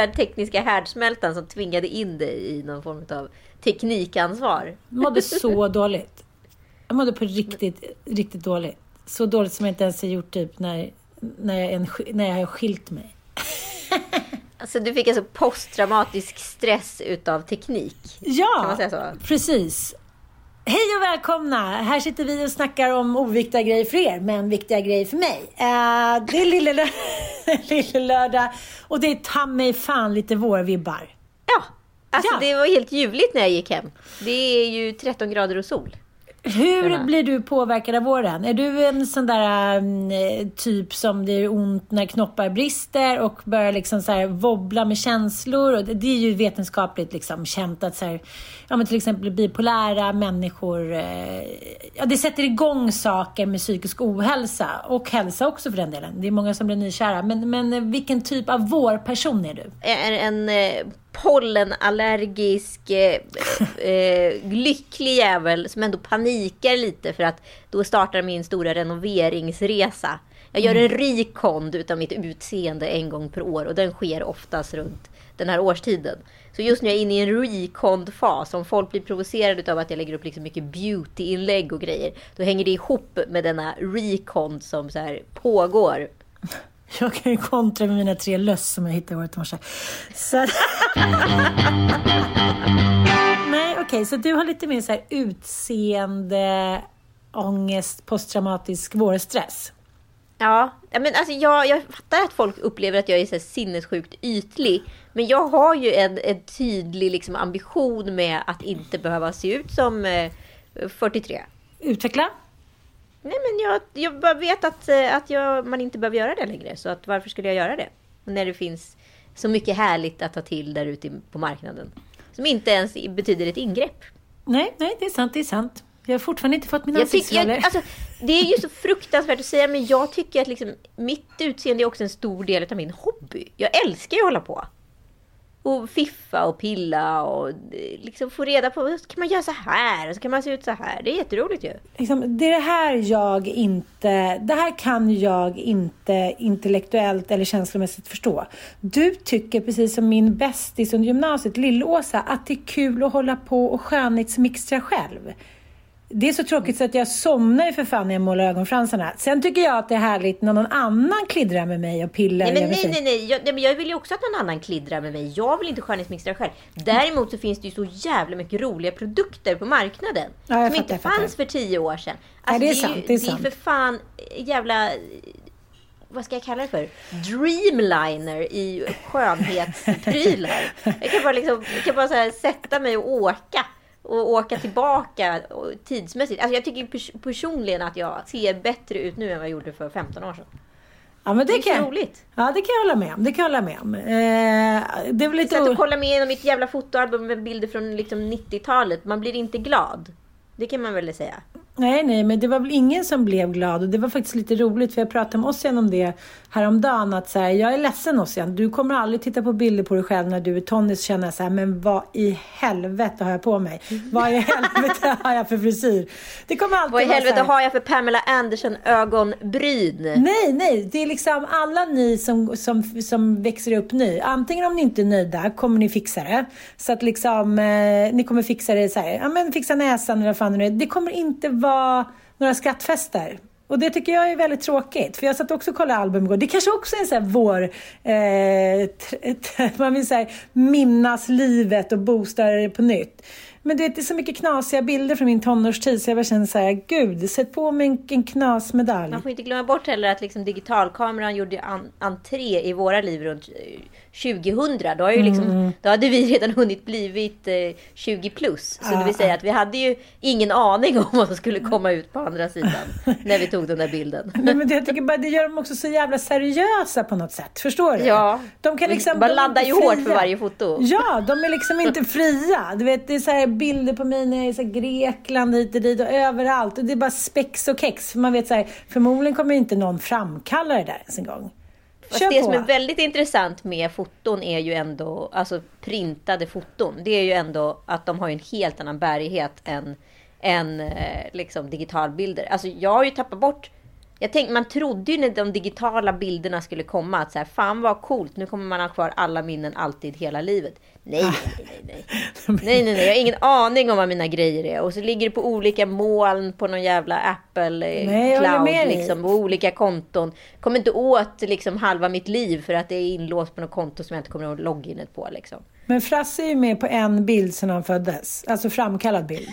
Där tekniska härdsmältan som tvingade in dig i någon form av teknikansvar? Jag mådde så dåligt. Jag mådde på riktigt, riktigt dåligt. Så dåligt som jag inte ens har gjort typ när, när, jag, en, när jag har skilt mig. Alltså du fick alltså posttraumatisk stress utav teknik? Ja, Kan man säga så? precis. Hej och välkomna! Här sitter vi och snackar om oviktiga grejer för er, men viktiga grejer för mig. Eh, det är lille, lö- lille lördag och det är ta mig fan lite vårvibbar. Ja, alltså Ja. det var helt ljuvligt när jag gick hem. Det är ju 13 grader och sol. Hur blir du påverkad av våren? Är du en sån där mm, typ som det är ont när knoppar brister och börjar liksom så här wobbla med känslor? Och det, är ju vetenskapligt liksom känt att så här, ja, men till exempel bipolära människor, eh, ja, det sätter igång saker med psykisk ohälsa och hälsa också för den delen. Det är många som blir nykära. Men, men vilken typ av vårperson är du? är en eh, pollenallergisk, eh, eh, lycklig jävel som ändå panikar lite för att då startar min stora renoveringsresa. Jag gör en rekond utav mitt utseende en gång per år och den sker oftast runt den här årstiden. Så just nu är jag inne i en rekond-fas. Om folk blir provocerade av att jag lägger upp liksom mycket beauty-inlägg och grejer, då hänger det ihop med denna rekond som så här pågår. Jag kan ju kontra med mina tre löss som jag hittade i året i morse. Så... Nej, okej, så du har lite mer så här utseende, ångest, posttraumatisk vårstress. Ja, men alltså jag, jag fattar att folk upplever att jag är så här sinnessjukt ytlig. Men jag har ju en, en tydlig liksom, ambition med att inte behöva se ut som eh, 43. Utveckla. Nej, men jag, jag bara vet att, eh, att jag, man inte behöver göra det längre. Så att varför skulle jag göra det? När det finns så mycket härligt att ta till där ute på marknaden. Som inte ens betyder ett ingrepp. Nej, nej, det är sant, det är sant. Jag har fortfarande inte fått mina ansiktsroller. alltså, det är ju så fruktansvärt att säga, men jag tycker att liksom, mitt utseende är också en stor del av min hobby. Jag älskar ju att hålla på. Och fiffa och pilla och eh, liksom få reda på, så kan man göra så här och så kan man se ut så här. Det är jätteroligt ju. Liksom, det är det här jag inte... Det här kan jag inte intellektuellt eller känslomässigt förstå. Du tycker, precis som min bästis under gymnasiet, Lill-Åsa, att det är kul att hålla på och skönhetsmixtra själv. Det är så tråkigt så att jag somnar ju för fan när jag målar ögonfransarna. Sen tycker jag att det är härligt när någon annan kliddrar med mig och pillar Nej, men nej, nej, nej. Jag, nej, men jag vill ju också att någon annan kliddrar med mig. Jag vill inte skönhetsmixtra själv. Däremot så finns det ju så jävla mycket roliga produkter på marknaden. Ja, som fattar, inte fanns för tio år sedan. Nej, det är ju- sant, det är det sant. är för fan jävla... Vad ska jag kalla det för? Dreamliner i skönhetsprylar. Jag kan bara, liksom, jag kan bara sätta mig och åka. Och åka tillbaka tidsmässigt. Alltså jag tycker pers- personligen att jag ser bättre ut nu än vad jag gjorde för 15 år sedan. Ja, men det, Det är kan så roligt. Ja, det kan jag hålla med om. Det kan jag hålla med om. Eh, det är lite... Jag satt och kollade med igenom mitt jävla fotoalbum med bilder från liksom 90-talet. Man blir inte glad. Det kan man väl säga. Nej, nej, men det var väl ingen som blev glad och det var faktiskt lite roligt för jag pratade med Ossian om det häromdagen att så här, jag är ledsen Ossian, du kommer aldrig titta på bilder på dig själv när du är tonnis och känna så här, men vad i helvete har jag på mig? Vad i helvete har jag för frisyr? Det kommer alltid Vad i helvete har jag för Pamela Anderson ögonbryn? Nej, nej, det är liksom alla ni som, som, som växer upp nu. Antingen om ni inte är nöjda kommer ni fixa det. Så att liksom, eh, ni kommer fixa det så här, ja men fixa näsan eller fan det nu är. Det kommer inte vara några skrattfester. Och det tycker jag är väldigt tråkigt. För jag satt också och kollade album igår. Det kanske också är en sån här vår... Eh, man vill säga minnas livet och boosta det på nytt. Men du vet, det är så mycket knasiga bilder från min tonårstid så jag bara känner så här, gud, sätt på mig en, en knasmedalj. Man får inte glömma bort heller att liksom digitalkameran gjorde an- entré i våra liv runt eh, 2000. Då, har ju liksom, Mm. då hade vi redan hunnit blivit eh, 20 plus. Så det vill säga att vi hade ju ingen aning om vad som skulle komma ut på andra sidan när vi tog den där bilden. Nej, men det, jag tycker bara det gör dem också så jävla seriösa på något sätt. Förstår du? Ja. De kan liksom... är laddar ju hårt för varje foto. Ja, de är liksom inte fria. Du vet, det är så här bilder på mig när jag är i så Grekland hit och dit och överallt. Och det är bara spex och kex. För man vet så här, förmodligen kommer inte någon framkalla det där ens en gång. Fast Kör det på. som är väldigt intressant med foton är ju ändå, alltså printade foton, det är ju ändå att de har en helt annan bärighet än, än eh, liksom digitalbilder. Alltså jag har ju tappat bort jag tänkte, man trodde ju när de digitala bilderna skulle komma att så här, fan vad coolt, nu kommer man ha kvar alla minnen alltid hela livet. Nej, nej, nej, nej. Nej, nej, nej, jag har ingen aning om vad mina grejer är. Och så ligger det på olika moln på någon jävla Apple eh, Nej, cloud liksom, på olika konton. Kommer inte åt liksom halva mitt liv för att det är inlåst på något konto som jag inte kommer ihåg loginet på liksom. Men Frasse är ju med på en bild sedan han föddes. Alltså framkallad bild.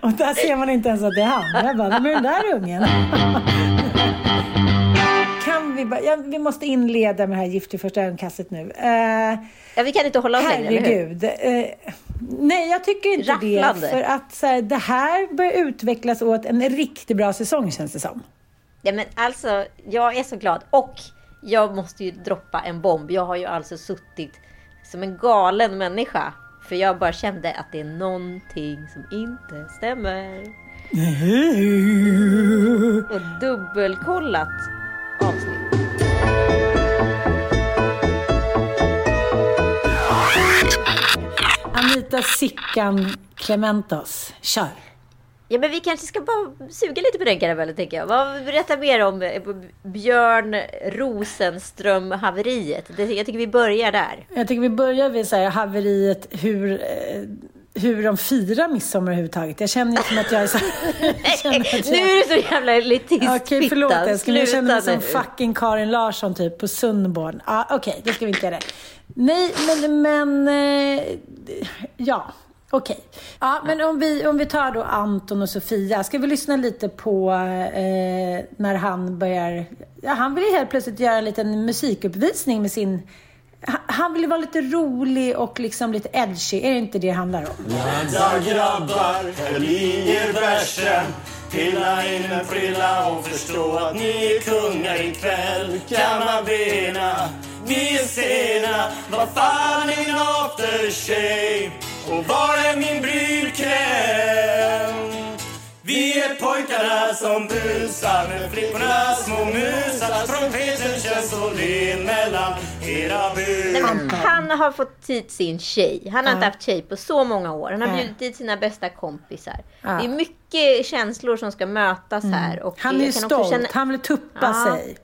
Och där ser man inte ens att det är han. Jag bara, vem är den där ungen? kan vi bara, ja, vi måste inleda med det här Gift i första ögonkastet nu. Eh, Ja, vi kan inte hålla oss längre, herregud. Eh, nej, jag tycker inte Rafflande. det. För att så här, det här börjar utvecklas åt en riktigt bra säsong känns det som. Ja, men alltså, jag är så glad. Och jag måste ju droppa en bomb. Jag har ju alltså suttit som en galen människa. För jag bara kände att det är någonting som inte stämmer. Och dubbelkollat avsnitt. Anita Sickan Clementos, kör. Ja, men vi kanske ska bara suga lite på den karamellen, tänker jag. Vad, berätta mer om eh, Björn Rosenström-haveriet. Jag tycker vi börjar där. Jag tycker vi börjar vid så här, haveriet hur, eh, hur de firar midsommar överhuvudtaget. Jag känner ju som att jag är så jag att Nu jag- är du så jävla elitistfitta. Okej, förlåt älskling. Jag känner mig som fucking Karin Larsson typ på Sundborn. Ja, Okej, då ska vi inte göra det. Nej, men, men eh, ja. Okej. Ja, men om vi, om vi tar då Anton och Sofia. Ska vi lyssna lite på eh, när han börjar... Ja, han vill ju helt plötsligt göra en liten musikuppvisning med sin... Han- vill vara lite rolig och liksom lite edgy. Är det inte det det handlar om? Vänta grabbar, höll i er versen Pilla in en frilla och förstå att ni är kungar ikväll Kamma bena, vi är sena Vad fan är min aftershave? Och var är min brudkräm? Vi är pojkarna som busar med flickorna små musar Trumpeten känns så len mellan era men han har fått hit sin tjej. Han har inte haft tjej på så många år. Han har Nej. bjudit dit sina bästa kompisar. Mm. Det är mycket känslor som ska mötas här. Och Han är ju stolt. känna- Han vill tuppa sig.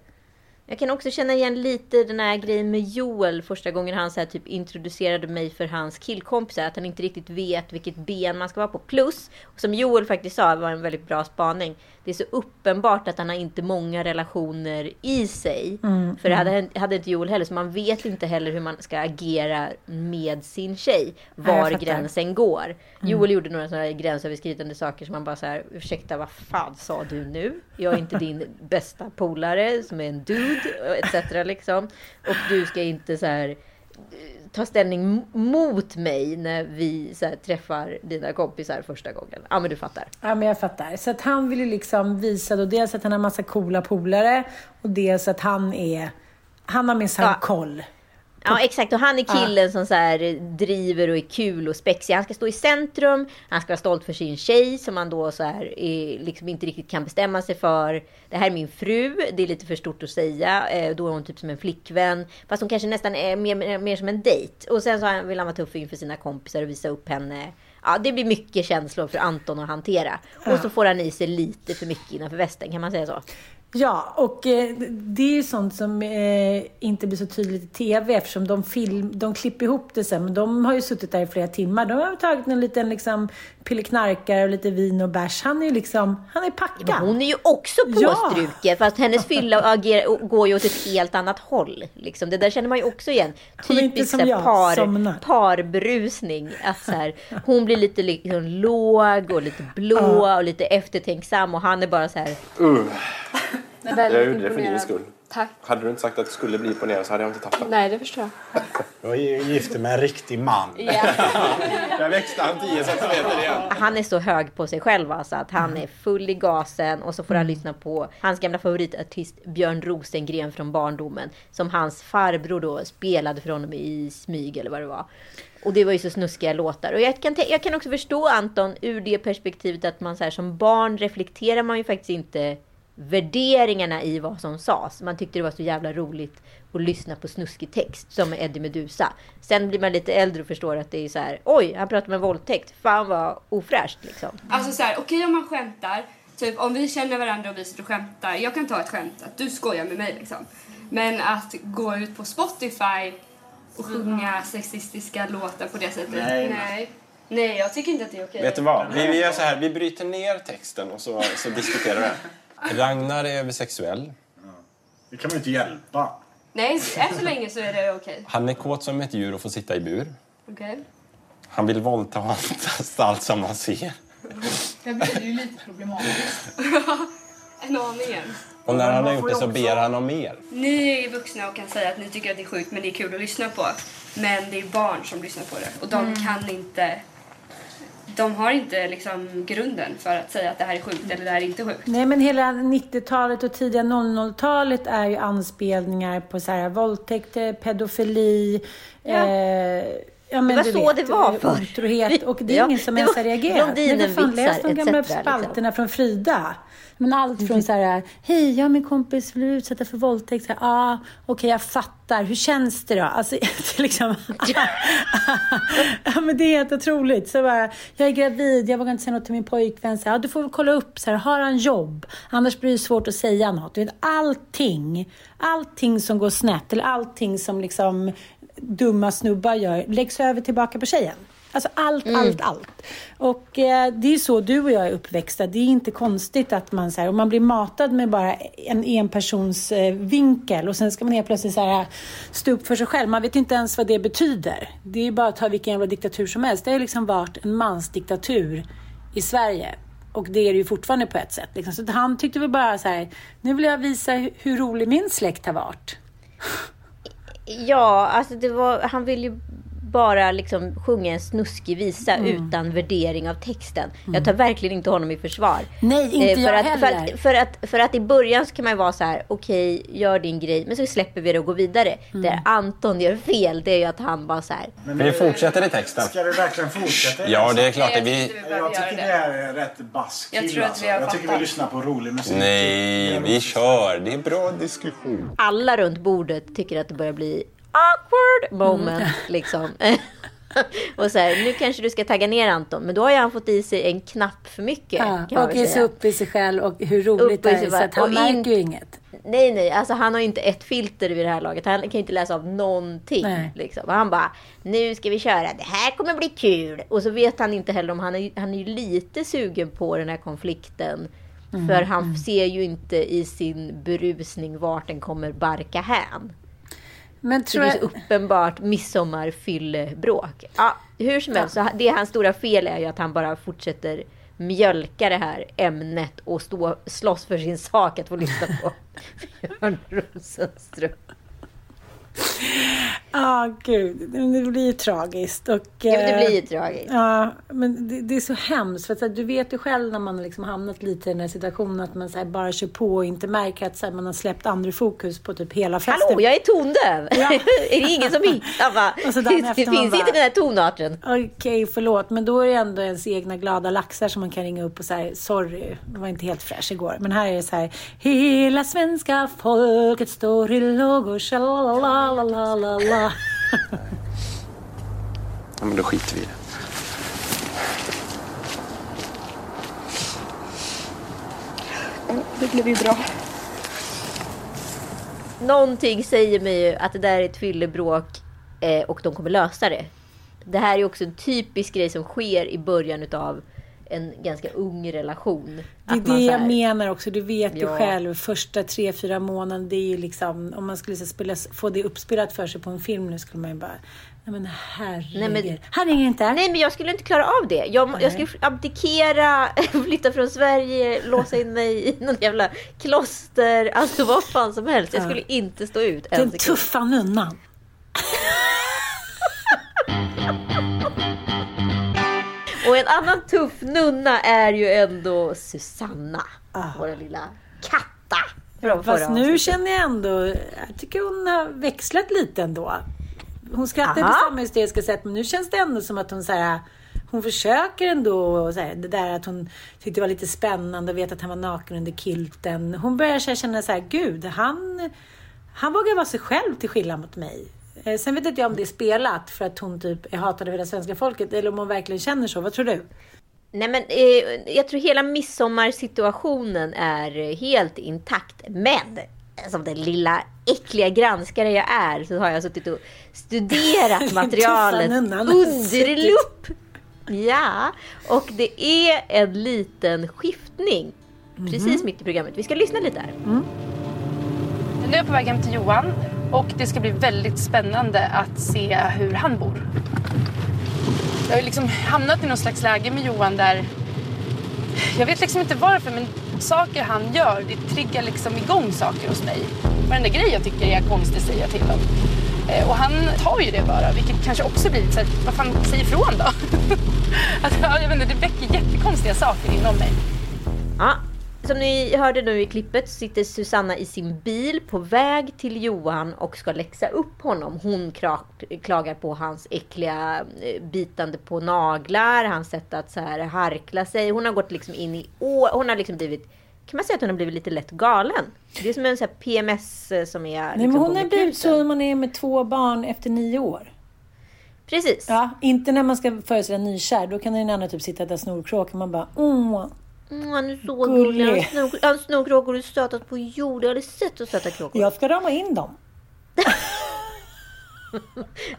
Jag kan också känna igen lite den här grejen med Joel första gången han så typ introducerade mig för hans killkompisar. Att han inte riktigt vet vilket ben man ska vara på. Plus, som Joel faktiskt sa var en väldigt bra spaning. Det är så uppenbart att han har inte många relationer i sig. För det hade, hade inte Joel heller. Så man vet inte heller hur man ska agera med sin tjej. Var gränsen går. Joel gjorde några sådana gränsöverskridande saker som man bara så här, ursäkta vad fan sa du nu? Jag är inte din bästa polare som är en dude etc. liksom. Och du ska inte så här ta ställning mot mig när vi så här, träffar dina kompisar första gången. Ja men du fattar. Ja, men jag fattar. Så att han vill ju liksom visa då dels att han har massa coola polare och dels att han är... Han har minsann Ja. koll. Ja, exakt. Och han är killen som så här driver och är kul och spexig. Han ska stå i centrum. Han ska vara stolt för sin tjej som han då så här är, liksom inte riktigt kan bestämma sig för. Det här är min fru. Det är lite för stort att säga. Eh, Då är hon typ som en flickvän. Fast hon kanske nästan är mer, mer, mer som en dejt. Och sen så vill han vara tuff inför sina kompisar och visa upp henne. Ja, det blir mycket känslor för Anton att hantera. Och så får han i sig lite för mycket innanför västen, kan man säga så? Ja, och eh, det är ju sånt som eh, inte blir så tydligt i TV eftersom de, film, de klipper ihop det sen. Men de har ju suttit där i flera timmar. De har tagit en liten liksom, pilleknarkare och lite vin och bärs. Han är ju liksom, han är packad. Men hon är ju också Ja. påstruken, fast hennes fylla agerar, går ju åt ett helt annat håll. Liksom. Det där känner man ju också igen. Hon är inte Typisk som jag, par, somnar. parbrusning. Att så här, hon blir lite liksom, låg och lite blå och lite eftertänksam och han är bara så här... Jag gjorde det för din skull. Tack. Hade du inte sagt att du skulle bli imponerad så hade jag inte tappat. Nej, det förstår jag. Jag är gift med en riktig man. Där växte han 10 centimeter igen. Han är så hög på sig själv alltså, att han är full i gasen och så får han lyssna på hans gamla favoritartist Björn Rosengren från barndomen. Som hans farbror då spelade för honom i smyg eller vad det var. Och det var ju så snuskiga låtar. Och jag kan, jag kan också förstå Anton ur det perspektivet att man så här, som barn reflekterar man ju faktiskt inte värderingarna i vad som sades. Man tyckte det var så jävla roligt att lyssna på snuskig text som Eddie Meduza. Sen blir man lite äldre och förstår att det är så här, oj, han pratar med våldtäkt. Fan vad ofräscht liksom. Alltså så här, okej om man skämtar. Typ om vi känner varandra och vi sitter och skämtar. Jag kan ta ett skämt att du skojar med mig liksom. Men att gå ut på Spotify och sjunga sexistiska låtar på det sättet. Nej. Nej, Nej jag tycker inte att det är okej. Vet du vad? Vi, vi gör så här, vi bryter ner texten och så, så diskuterar vi. Ragnar är översexuell. Det kan man ju inte hjälpa. Nej, än så länge så är det okej. Han är kåt som ett djur och får sitta i bur. Okej. Han vill våldta allt som han ser. Det blir ju lite problematiskt. En aning. Och när han har gjort det så också- ber han om mer. Ni är vuxna och kan säga att ni tycker att det är sjukt men det är kul att lyssna på. Men det är barn som lyssnar på det och de kan inte... De har inte liksom grunden för att säga att det här är sjukt eller det här är inte sjukt. Nej, men hela 90-talet och tidiga 00-talet är ju anspelningar på så här, våldtäkter, pedofili. Ja. Eh, ja, men Det var så det var eh, förr. Otrohet. Och det är Ja, ingen som ens har reagerat. Nej, för fan, läs de gamla liksom. spalterna från Frida. Men allt från så här, hej, jag och min kompis blev utsatta för våldtäkt. Ja, ah, okej, jag fattar. Hur känns det då? Alltså, det är liksom... ja, men det är helt otroligt. Så bara, jag är gravid, jag vågar inte säga något till min pojkvän. Så här, ja, du får väl kolla upp, så här, har han jobb? Annars blir det svårt att säga något. Du vet, allting, allting som går snett, eller allting som liksom dumma snubbar gör, läggs över tillbaka på tjejen. Alltså allt, allt, allt. Och eh, det är så du och jag är uppväxta. Det är inte konstigt att man, så här, om man blir matad med bara en enpersons eh, vinkel och sen ska man helt plötsligt så här, stå upp för sig själv. Man vet inte ens vad det betyder. Det är ju bara att ta vilken jävla diktatur som helst. Det har ju liksom varit en mansdiktatur i Sverige. Och det är det ju fortfarande på ett sätt. Liksom. Så han tyckte väl bara så här, nu vill jag visa hur rolig min släkt har varit. Ja, alltså det var, han vill ju bara liksom sjunga en snuskig visa utan värdering av texten. Jag tar verkligen inte honom i försvar. Nej, inte för jag att, för, heller. att, för, att, för att i början så kan man ju vara så här, okej, gör din grej, men så släpper vi det och går vidare. Där Anton gör fel, det är ju att han bara så här, Vi fortsätter i texten. Ska vi verkligen fortsätta? Ja, det är klart. Jag att vi... Jag tycker det det. här är rätt bask Jag tror att alltså. vi har Jag tycker vi lyssnar på rolig musik. Nej, vi kör. Det är bra diskussion. alla runt bordet tycker att det börjar bli awkward moment. Liksom. och så här, nu kanske du ska tagga ner Anton, men då har ju han fått i sig en knapp för mycket. Ja, och är så uppe i sig själv och hur roligt det är. Så att han märker ju inget. Nej, nej, alltså han har ju inte ett filter vid det här laget. Han kan ju inte läsa av någonting. Liksom. Han bara, nu ska vi köra, det här kommer bli kul. Och så vet han inte heller om han är, han är ju lite sugen på den här konflikten. Mm, För han ser ju inte i sin berusning vart den kommer barka hän. Men Så tror det är jag... uppenbart midsommarfyllebråk. Ja, hur som helst, så det hans stora fel är ju att han bara fortsätter mjölka det här ämnet och stå, slåss för sin sak att få lyssna på Björn Rosenström. Ja, gud. Men Det blir ju tragiskt. Och, Ja, det eh, blir ju tragiskt. Ja, men det, det är så hemskt. För att, här, du vet ju själv när man liksom hamnat lite i den här situationen att man här, bara kör på och inte märker att så här, man har släppt andra fokus på typ hela festen. Hallå, jag är tondöv! Ja. är det ingen som hittar? Det finns bara- inte den här tonarten. Okej, förlåt. Men då är det ändå ens egna glada laxar som man kan ringa upp och säga sorry, det var inte helt fräsch igår. Men här är det så här, hela svenska folket står i lågor, tjalalalalala. Ja, men då skiter vi i det. Det blev ju bra. Någonting säger mig ju att det där är ett fyllebråk eh, och de kommer lösa det. Det här är också en typisk grej som sker i början utav en ganska ung relation. Det är det jag här- menar också. Du vet ju Ja. själv, första tre, fyra månaden, det är ju liksom, om man skulle så spela, få det uppspelat för sig på en film nu skulle man ju bara, nej men herregud. Nej, men- Han ringer inte. Nej, men jag skulle inte klara av det. Jag, jag skulle abdikera, flytta från Sverige, låsa in mig i någon jävla kloster. Alltså vad fan som helst. Jag Ja. skulle inte stå ut en Den tuffa nunnan. Och en annan tuff nunna är ju ändå Susanna. Ah. Vår lilla katta. Fast nu avsnittet. känner jag ändå, jag tycker hon har växlat lite ändå. Hon skrattar Aha. på samma hysteriska sätt, men nu känns det ändå som att hon så här, hon försöker ändå, så här, det där att hon tyckte det var lite spännande och vet att han var naken under kilten. Hon börjar så här känna så här, gud, han, han vågar vara sig själv till skillnad mot mig. Eh, Sen vet inte jag om det är spelat för att hon typ är hatad av hela svenska folket eller om hon verkligen känner så. Vad tror du? Nej men eh, jag tror hela midsommarsituationen är eh, helt intakt. Men som den lilla äckliga granskare jag är så har jag suttit och studerat materialet under lupp. Ja, och det är en liten skiftning. Mhm. Precis mitt i programmet. Vi ska lyssna lite här. Nu är jag på väg hem till Johan och det ska bli väldigt spännande att se hur han bor. Jag har liksom hamnat i någon slags läge med Johan där jag vet liksom inte varför men saker han gör det triggar liksom igång saker hos mig. Varenda grej jag tycker är konstig säger jag till honom. Eh, och han tar ju det bara vilket kanske också blir lite så här, vad fan säg ifrån då. att, jag vet inte, det väcker jättekonstiga saker inom mig. Ja, som ni hörde nu i klippet sitter Susanna i sin bil på väg till Johan och ska läxa upp honom. Hon klagar på hans äckliga eh, bitande på naglar, hans sätt att så här harkla sig. Hon har gått liksom in i år, hon har liksom blivit kan man säga att hon har blivit lite lätt galen? Det är som en så här PMS eh, som är... Nej, liksom men hon har blivit så när man är med två barn efter nio år. Precis. Ja, inte när man ska föreställa nykär. Då kan den andra typ sitta där snorkråka och man bara åh. Mm, han är så Gullig. gullig. Han snor- Han snorkråkor är sötast på jorden. Har aldrig sett så söta kråkor. Jag ska rama in dem.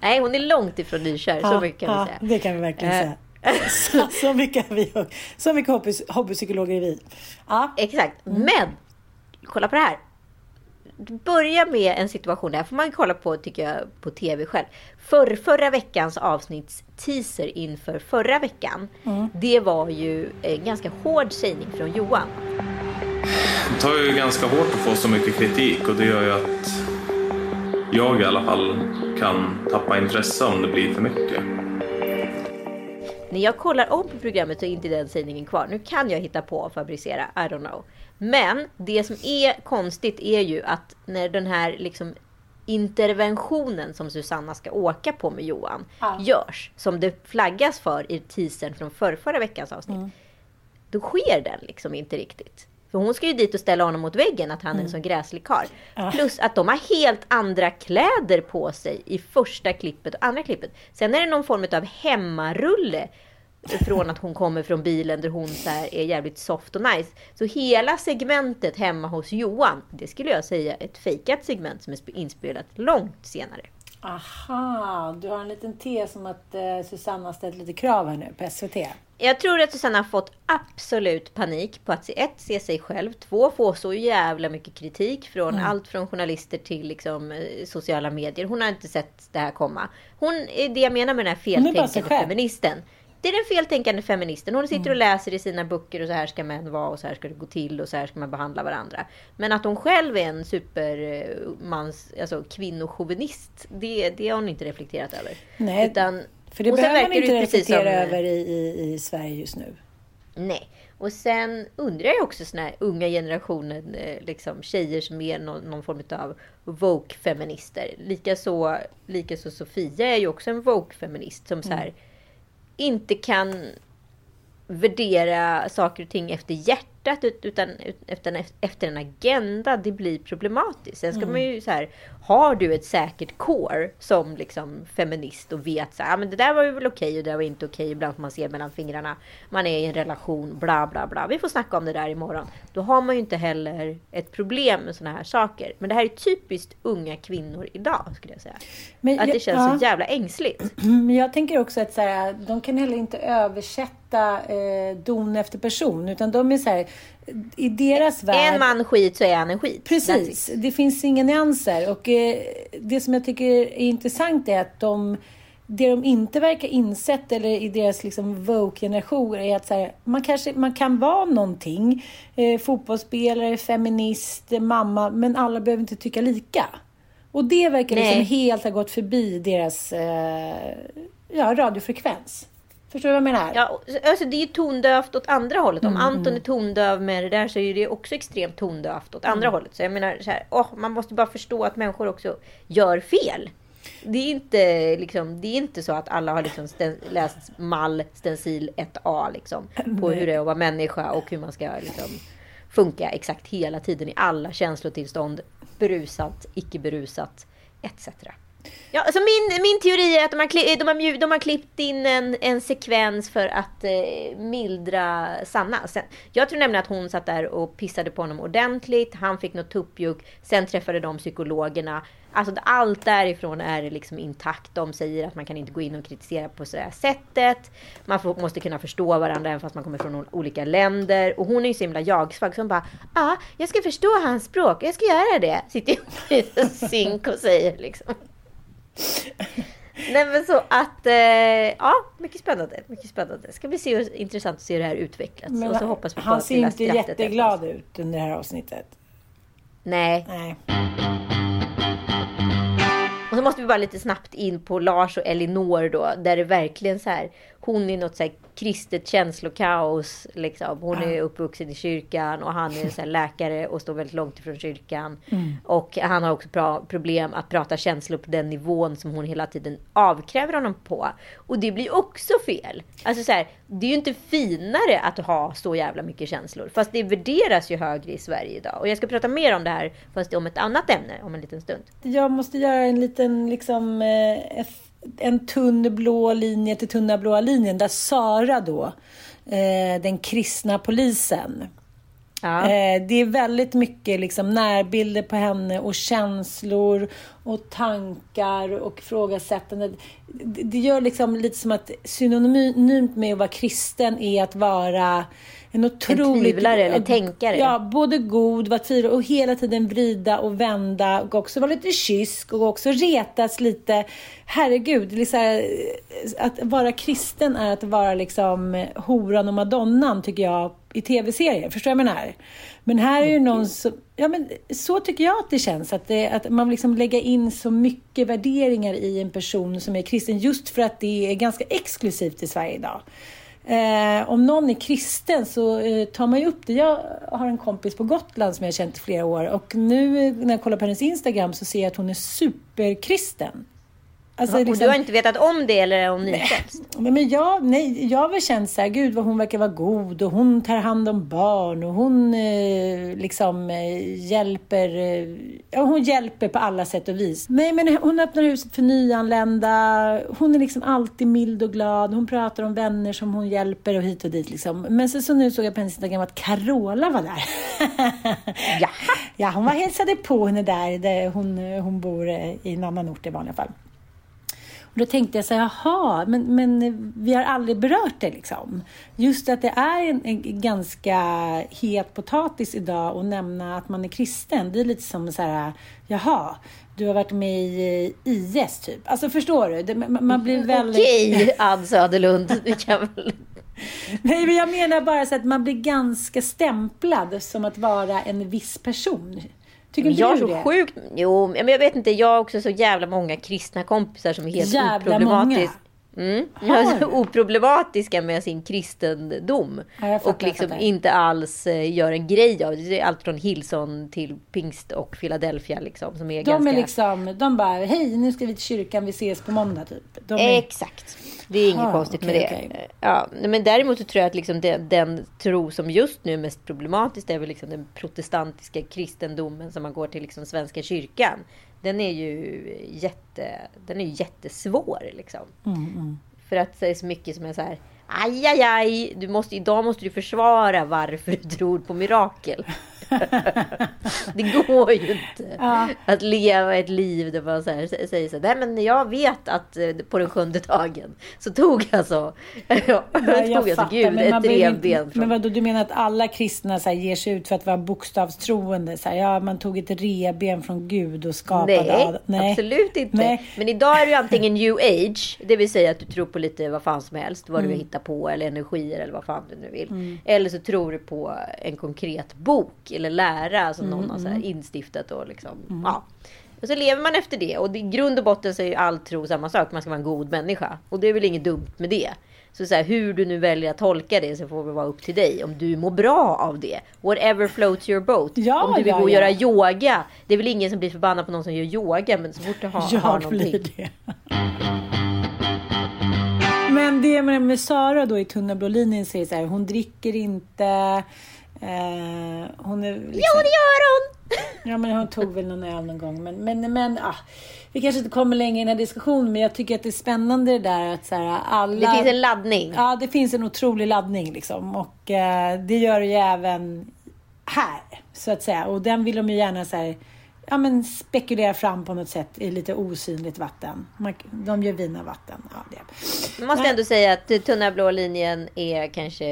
Nej, hon är långt ifrån nykär. Så mycket kan ja, vi säga. Det kan vi verkligen Eh. säga. Så, så mycket vi Så mycket hobby, hobbypsykologer är vi. Ja. Exakt. Men, kolla på det här. Börja med en situation, där får man kolla på tycker jag på TV själv. För förra veckans avsnitts teaser inför förra veckan. Det var ju en ganska hård sägning från Johan. Det tar ju ganska hårt att få så mycket kritik och det gör ju att jag i alla fall kan tappa intresse om det blir för mycket. När jag kollar om på programmet så är inte den sägningen kvar. Nu kan jag hitta på och fabricera, I don't know. Men det som är konstigt är ju att när den här liksom interventionen som Susanna ska åka på med Johan görs, som det flaggas för i teasern från förra, förra veckans avsnitt. Då sker den liksom inte riktigt. För hon ska ju dit och ställa honom mot väggen att han är en sån gräslig karl. Plus att de har helt andra kläder på sig i första klippet och andra klippet. Sen är det någon form av hemmarulle från att hon kommer från bilen där hon så är jävligt soft och nice. Så hela segmentet hemma hos Johan, det skulle jag säga ett fejkat segment som är sp- inspelat långt senare. Aha, du har en liten tes om att eh, Susanna har ställt lite krav här nu på SVT. Jag tror att Susanna har fått absolut panik på att se, ett, se sig själv. Två, få så jävla mycket kritik från Mm. allt från journalister till liksom, eh, sociala medier. Hon har inte sett det här komma. Hon är det jag menar med den här feltänkande feministen. det är den feltänkande feministen. Hon sitter och läser i sina böcker och så här ska män vara och så här ska det gå till och så här ska man behandla varandra. Men att hon själv är en supermans, alltså kvinnochauvinist, det, det har hon inte reflekterat över. Nej, Utan, För det och behöver man verkar inte reflektera som- över i, i, i Sverige just nu. Nej. Och sen undrar jag också såna här unga generationen, eh, liksom tjejer som är någon, någon form av woke-feminister. Likaså, likaså Sofia är ju också en woke-feminist som så här, inte kan värdera saker och ting efter hjärtat ut- utan ut- efter, en agenda. Det blir problematiskt. Sen ska Mm. man ju så här, har du ett säkert core som liksom feminist och vet så här, men det där var ju väl okej och det där var inte okej. Ibland får man se mellan fingrarna. Man är i en relation, bla bla bla. Vi får snacka om det där imorgon. Då har man ju inte heller ett problem med såna här saker. Men det här är typiskt unga kvinnor idag skulle jag säga. Men att jag- det känns ja. så jävla ängsligt. Men jag tänker också att så här, de kan heller inte översätta eh, don efter person. Utan de är så här, i deras värld... En man skit så är han en skit. Precis, det finns inga nyanser. Och eh, det som jag tycker är intressant är att de, det de inte verkar insett eller i deras liksom woke-generation är att här, man, kanske, man kan vara någonting. Eh, fotbollsspelare, feminist, mamma, men alla behöver inte tycka lika. Och det verkar liksom helt ha gått förbi deras eh, ja, radiofrekvens. Förstår du vad jag menar? Ja, alltså det är ju tondövt åt andra hållet. Om Mm, Anton mm. är tondöv med det där så är det också extremt tondövt åt andra Mm. hållet. Så jag menar, så här, åh, man måste bara förstå att människor också gör fel. Det är inte, liksom, det är inte så att alla har liksom sten, läst mall stencil 1A liksom, på hur det är att vara människa och hur man ska liksom, funka exakt hela tiden i alla känslotillstånd. Berusat, icke berusat, etc. Ja, alltså min, min teori är att de har, de har, de har klippt in en, en sekvens för att eh, mildra Sanna. Sen, jag tror nämligen att hon satt där och pissade på honom ordentligt. Han fick något tuppjuck. Sen träffade de psykologerna. Alltså allt därifrån är liksom intakt. De säger att man kan inte gå in och kritisera på det här sättet. Man får, måste kunna förstå varandra även fast man kommer från olika länder. Och hon är ju så himla jag-svag så hon bara Ja, ah, jag ska förstå hans språk. Jag ska göra det. Sitter i zink och säger liksom. Nej men så att, eh, ja, mycket spännande. Mycket spännande. Ska bli se, intressant att se hur det här utvecklas. Men och så hoppas vi på han ser inte jätteglad ut under det här avsnittet. Nej. Nej. Och så måste vi bara lite snabbt in på Lars och Elinor då, där det verkligen så här, hon är något så här kristet känslokaos. Liksom. Hon är uppvuxen i kyrkan och han är så läkare och står väldigt långt ifrån kyrkan. Mm. Och han har också problem att prata känslor på den nivån som hon hela tiden avkräver honom på. Och det blir också fel. Alltså så här, det är ju inte finare att ha så jävla mycket känslor. Fast det värderas ju högre i Sverige idag. Och jag ska prata mer om det här, fast om ett annat ämne, om en liten stund. Jag måste göra en liten, liksom, eh, en tunn blå linje till tunna blåa linjen där Sara då, eh, den kristna polisen. Eh, det är väldigt mycket liksom närbilder på henne och känslor och tankar och ifrågasättande. Det, det gör liksom lite som att synonymt med att vara kristen är att vara en otroligt... tvivlare eller tänkare. Ja, både god, vara tvivlare och hela tiden vrida och vända och också vara lite kysk och också retas lite. Herregud, eh, att vara kristen är att vara liksom horan och madonnan tycker jag i tv-serier. Förstår du vad jag menar? Men här är ju någon som... Ja, men så tycker jag att det känns. Att, det, att man liksom lägger in så mycket värderingar i en person som är kristen just för att det är ganska exklusivt i Sverige idag. Eh, om någon är kristen så eh, tar man ju upp det. Jag har en kompis på Gotland som jag har känt i flera år och nu eh, när jag kollar på hennes Instagram så ser jag att hon är superkristen. Alltså, och liksom- du har inte vetat om det eller hon nyfrälst? Nej, men jag, nej, jag har väl känt så här, gud vad hon verkar vara god och hon tar hand om barn och hon eh, liksom eh, hjälper, eh, hon hjälper på alla sätt och vis. Nej, men hon öppnar huset för nyanlända. Hon är liksom alltid mild och glad. Hon pratar om vänner som hon hjälper och hit och dit liksom. Men så, så nu såg jag på hennes Instagram att Carola var där. ja. ja, hon var hälsade på henne där, där hon, hon bor eh, i en annan ort i vanliga fall. Och då tänkte jag så här, jaha, men, men vi har aldrig berört det liksom. Just att det är en, en ganska het potatis idag att nämna att man är kristen. Det är lite som så här, jaha, du har varit med i IS typ. Alltså förstår du? Det, man, blir väldigt... Okej, Ann Söderlund. Du kan väl... Nej, men jag menar bara så att man blir ganska stämplad som att vara en viss person. Tycker inte jag du är så det? sjukt... Jo, men jag vet inte. Jag har också så jävla många kristna kompisar som är helt Jävla oproblematisk- Mm. Alltså, oproblematiska med sin kristendom. Ja, och liksom inte alls eh, gör en grej av det. Det är allt från Hillsong till Pingst och Philadelphia liksom. Som är De ganska... är liksom, de bara, hej nu ska vi till kyrkan, vi ses på måndag typ. De är... Exakt. Det är inget Aha, konstigt med okej, det. okej. Ja, men däremot så tror jag att liksom den, den tro som just nu är mest problematisk är väl liksom den protestantiska kristendomen som man går till liksom Svenska kyrkan. Den är ju jätte, den är jättesvår liksom. Mm, För att det är så mycket som är så här. Aj, aj, aj. Du måste, idag måste du försvara varför du tror på mirakel. det går ju inte Ja. att leva ett liv där man så här, sä- säger så här, nej men jag vet att eh, på den sjunde dagen så tog alltså, ja, tog alltså Gud men ett revben från... Men vadå, du menar att alla kristna så här, ger sig ut för att vara bokstavstroende? Så här, ja, man tog ett revben från Gud och skapade Nej, Adam. absolut inte. Nej. Men idag är det ju antingen new age, det vill säga att du tror på lite vad fan som helst, vad Mm. du hittar på eller energier eller vad fan du nu vill. Mm. Eller så tror du på en konkret bok eller lära som någon Mm, har så mm. instiftat och liksom, Mm. ja. Och så lever man efter det och i grund och botten så är ju all tro samma sak, man ska vara en god människa. Och det är väl inget dumt med det. Så, så här, hur du nu väljer att tolka det så får det vara upp till dig. Om du mår bra av det. Whatever floats your boat. Ja, om du vill ja, gå och ja. göra yoga. Det är väl ingen som blir förbannad på någon som gör yoga. Men så fort du har, Jag har någonting. blir det. Men det med, med Sara då i Tunna blå linjen säger så här, hon dricker inte. Eh, hon är liksom, Jo, det gör hon! Ja, men hon tog väl någon öl någon gång. Men, men, men ah, vi kanske inte kommer längre i den här diskussionen, men jag tycker att det är spännande det där att så här, alla... Det finns en laddning. Ja, det finns en otrolig laddning liksom. Och eh, det gör det ju även här, så att säga. Och den vill de ju gärna så här, ja, men spekulera fram på något sätt i lite osynligt vatten. Man, de gör vina vatten. Ja, det. Man måste Nej. ändå säga att Tunna blå linjen är kanske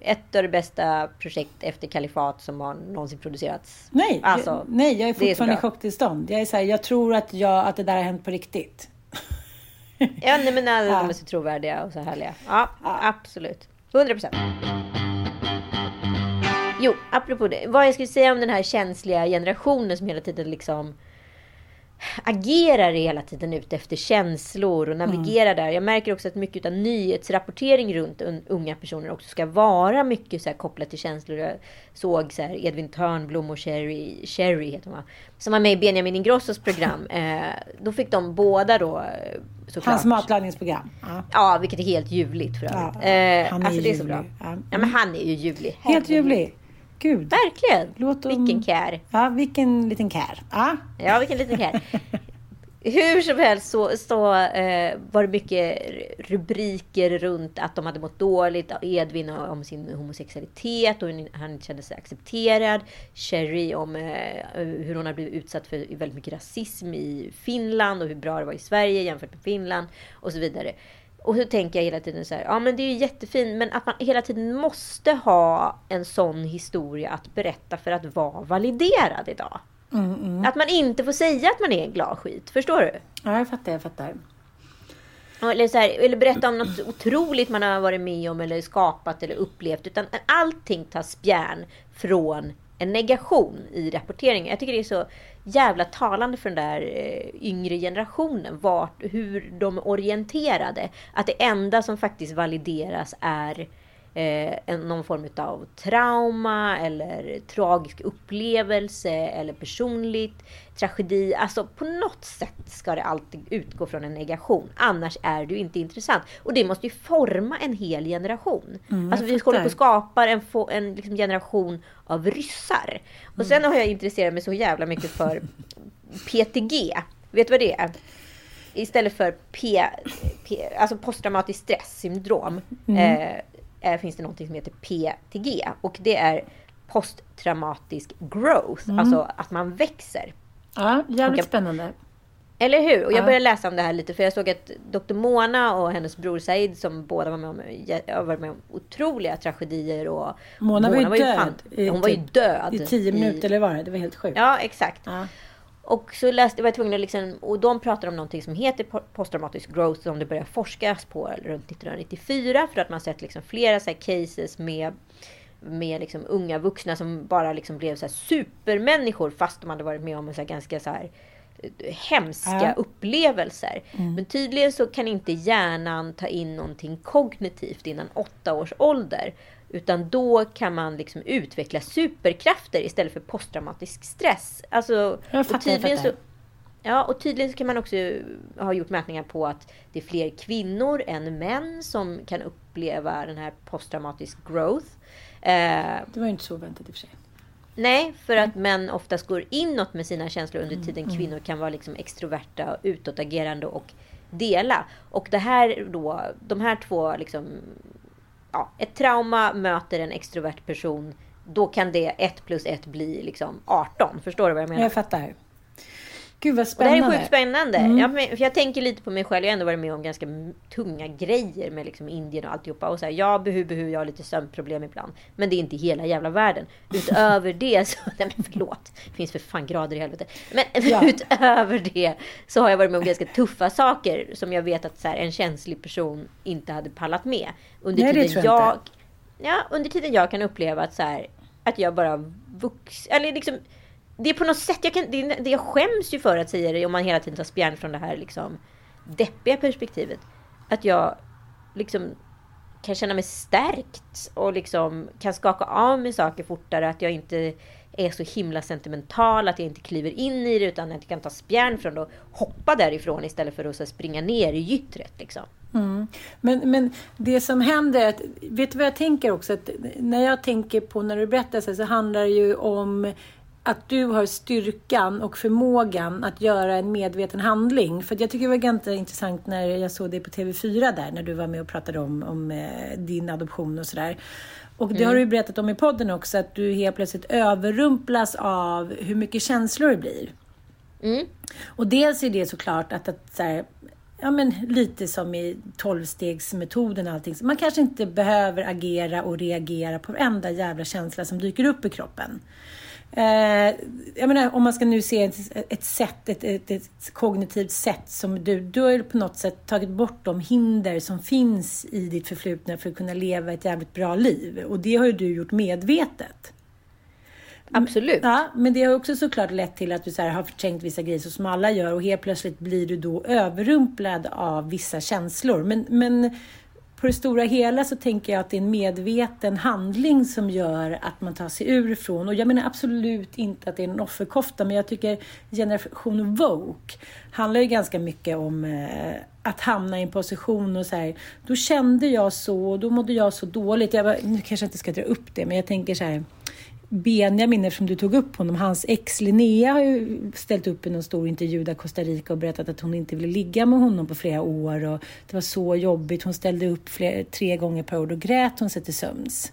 ett av de bästa projekt efter Kalifat som har någonsin producerats. Nej, Alltså, jag, nej, jag är fortfarande i chocktillstånd. Jag är så här, jag tror att, jag, att det där har hänt på riktigt. Ja, nej, men alla Ja. de är så trovärdiga och så härliga. Ja, absolut. 100 procent. Jo, apropå det. Vad jag skulle säga om den här känsliga generationen som hela tiden liksom agerar hela tiden ut efter känslor och navigerar där. Jag märker också att mycket av nyhetsrapportering runt un- unga personer också ska vara mycket så här kopplat till känslor. Jag såg så här Edvin Törnblom och Sherry, Sherry heter hon va? Som var med i Benjamin Ingrossos program. Eh, då fick de båda då eh, såklart. Hans matlagningsprogram. Ja. Ja, vilket är helt ljuvligt för övrigt. Ja, eh, han är alltså det är så bra. Ja. Ja. men han är ju ljuvlig. Helt ljuvlig. Gud. Verkligen. Låt dem... Vilken kär. Ja, vilken liten kär. Ja. Ja, vilken liten kär. Hur som helst så, så eh, var det mycket rubriker runt att de hade mått dåligt. Edvin om sin homosexualitet och hur han inte kände sig accepterad. Sherry om eh, hur hon har blivit utsatt för väldigt mycket rasism i Finland och hur bra det var i Sverige jämfört med Finland och så vidare. Och så tänker jag hela tiden så här, ja men det är ju jättefint men att man hela tiden måste ha en sån historia att berätta för att vara validerad idag. Mm, mm. Att man inte får säga att man är en glad skit. Förstår du? ja, jag fattar, jag fattar. Eller, så här, eller berätta om något otroligt man har varit med om eller skapat eller upplevt. Utan allting tar spjärn från en negation i rapporteringen. Jag tycker det är så jävla talande för den där eh, yngre generationen. Vart, hur de är orienterade. Att det enda som faktiskt valideras är eh, en, någon form av trauma eller tragisk upplevelse eller personligt tragedi. Alltså på något sätt ska det alltid utgå från en negation. Annars är du inte intressant. Och det måste ju forma en hel generation. Mm, alltså vi håller på att skapa en, en liksom generation av ryssar. Och sen har jag intresserat mig så jävla mycket för PTG. Vet du vad det är? Istället för P, P, alltså posttraumatiskt stresssyndrom Mm. eh, eh, finns det något som heter PTG. Och det är posttraumatisk growth. Mm. Alltså att man växer. Ja, jävligt Och- spännande. Eller hur? Och jag Ja. började läsa om det här lite för jag såg att Dr. Mona och hennes bror Said som båda var med om, varit med om otroliga tragedier och Mona var ju död. fan- i hon var ju typ- död. I tio minuter eller vad var det? Det var helt sjukt. Ja, exakt. Och så läste, var jag tvungen att liksom, och de pratar om någonting som heter po- posttraumatisk growth som det började forskas på runt 1994 för att man sett liksom flera så cases med med liksom unga vuxna som bara liksom blev så supermänniskor fast de hade varit med om så ganska så här eh, hemska Ja. upplevelser. Mm. Men tydligen så kan inte hjärnan ta in någonting kognitivt innan åtta års ålder. Utan då kan man liksom utveckla superkrafter istället för posttraumatisk stress. Alltså, Jag fattar, och tydligen jag fattar. så Ja, och tydligen så kan man också ha gjort mätningar på att det är fler kvinnor än män som kan uppleva den här posttraumatisk growth. Eh, Det var ju inte så väntat i och för sig. nej, för att män oftast går inåt med sina känslor under tiden mm. kvinnor kan vara liksom extroverta, och utåtagerande och dela. Och det här då, de här två liksom, ja, ett trauma möter en extrovert person. Då kan det 1 plus 1 bli liksom 18. Förstår du vad jag menar? Jag fattar. Gud vad Och det här spännande. är sjukt spännande. Mm. Ja, men, för jag tänker lite på mig själv. Jag har ändå varit med om ganska tunga grejer med liksom Indien och alltihopa. Och så här, ja, behu, behu, jag har lite sömnproblem ibland. Men det är inte hela jävla världen. Utöver det så... Nej men förlåt. Det finns för fan grader i helvete. Men Ja. utöver det så har jag varit med om ganska tuffa saker. Som jag vet att så här, en känslig person inte hade pallat med. Under Nej, tiden jag... inte. Ja, under tiden jag kan uppleva att så här, att jag bara vux... Eller liksom... Det är på något sätt, jag, kan, det, är- det, jag skäms ju för att säga det om man hela tiden tar spjärn från det här liksom deppiga perspektivet. Att jag liksom kan känna mig stärkt och liksom kan skaka av mig saker fortare. Att jag inte är så himla sentimental, att jag inte kliver in i det utan att jag kan ta spjärn från det och hoppa därifrån istället för att så springa ner i gyttret. Liksom. Mm. Men, men det som händer, är att, vet du vad jag tänker också? Att när jag tänker på när du berättar så, här, så handlar det ju om att du har styrkan och förmågan att göra en medveten handling. För jag tycker det var ganska intressant när jag såg dig på TV4 där, när du var med och pratade om, om eh, din adoption och sådär. Och det Mm. har du berättat om i podden också, att du helt plötsligt överrumplas av hur mycket känslor det blir. Mm. Och dels är det såklart att, att så här, ja men lite som i tolvstegsmetoden och allting. Så man kanske inte behöver agera och reagera på varenda jävla känsla som dyker upp i kroppen. Eh, jag menar, om man ska nu se ett, ett sätt, ett, ett, ett kognitivt sätt som du, du har ju på något sätt tagit bort de hinder som finns i ditt förflutna för att kunna leva ett jävligt bra liv. Och det har ju du gjort medvetet. Absolut. Ja, men det har också såklart lett till att du så har förträngt vissa grejer så som alla gör och helt plötsligt blir du då överrumplad av vissa känslor. Men, men på det stora hela så tänker jag att det är en medveten handling som gör att man tar sig ur ifrån. Och jag menar absolut inte att det är en offerkofta, men jag tycker generation woke handlar ju ganska mycket om eh, att hamna i en position och så här. Då kände jag så och då mådde jag så dåligt. Jag bara, nu kanske jag inte ska dra upp det, men jag tänker så här. Benjamin, eftersom du tog upp honom, hans ex Linnea har ju ställt upp i någon stor intervju där Costa Rica och berättat att hon inte ville ligga med honom på flera år och det var så jobbigt. Hon ställde upp fler, tre gånger per år, då grät hon sig till sömns.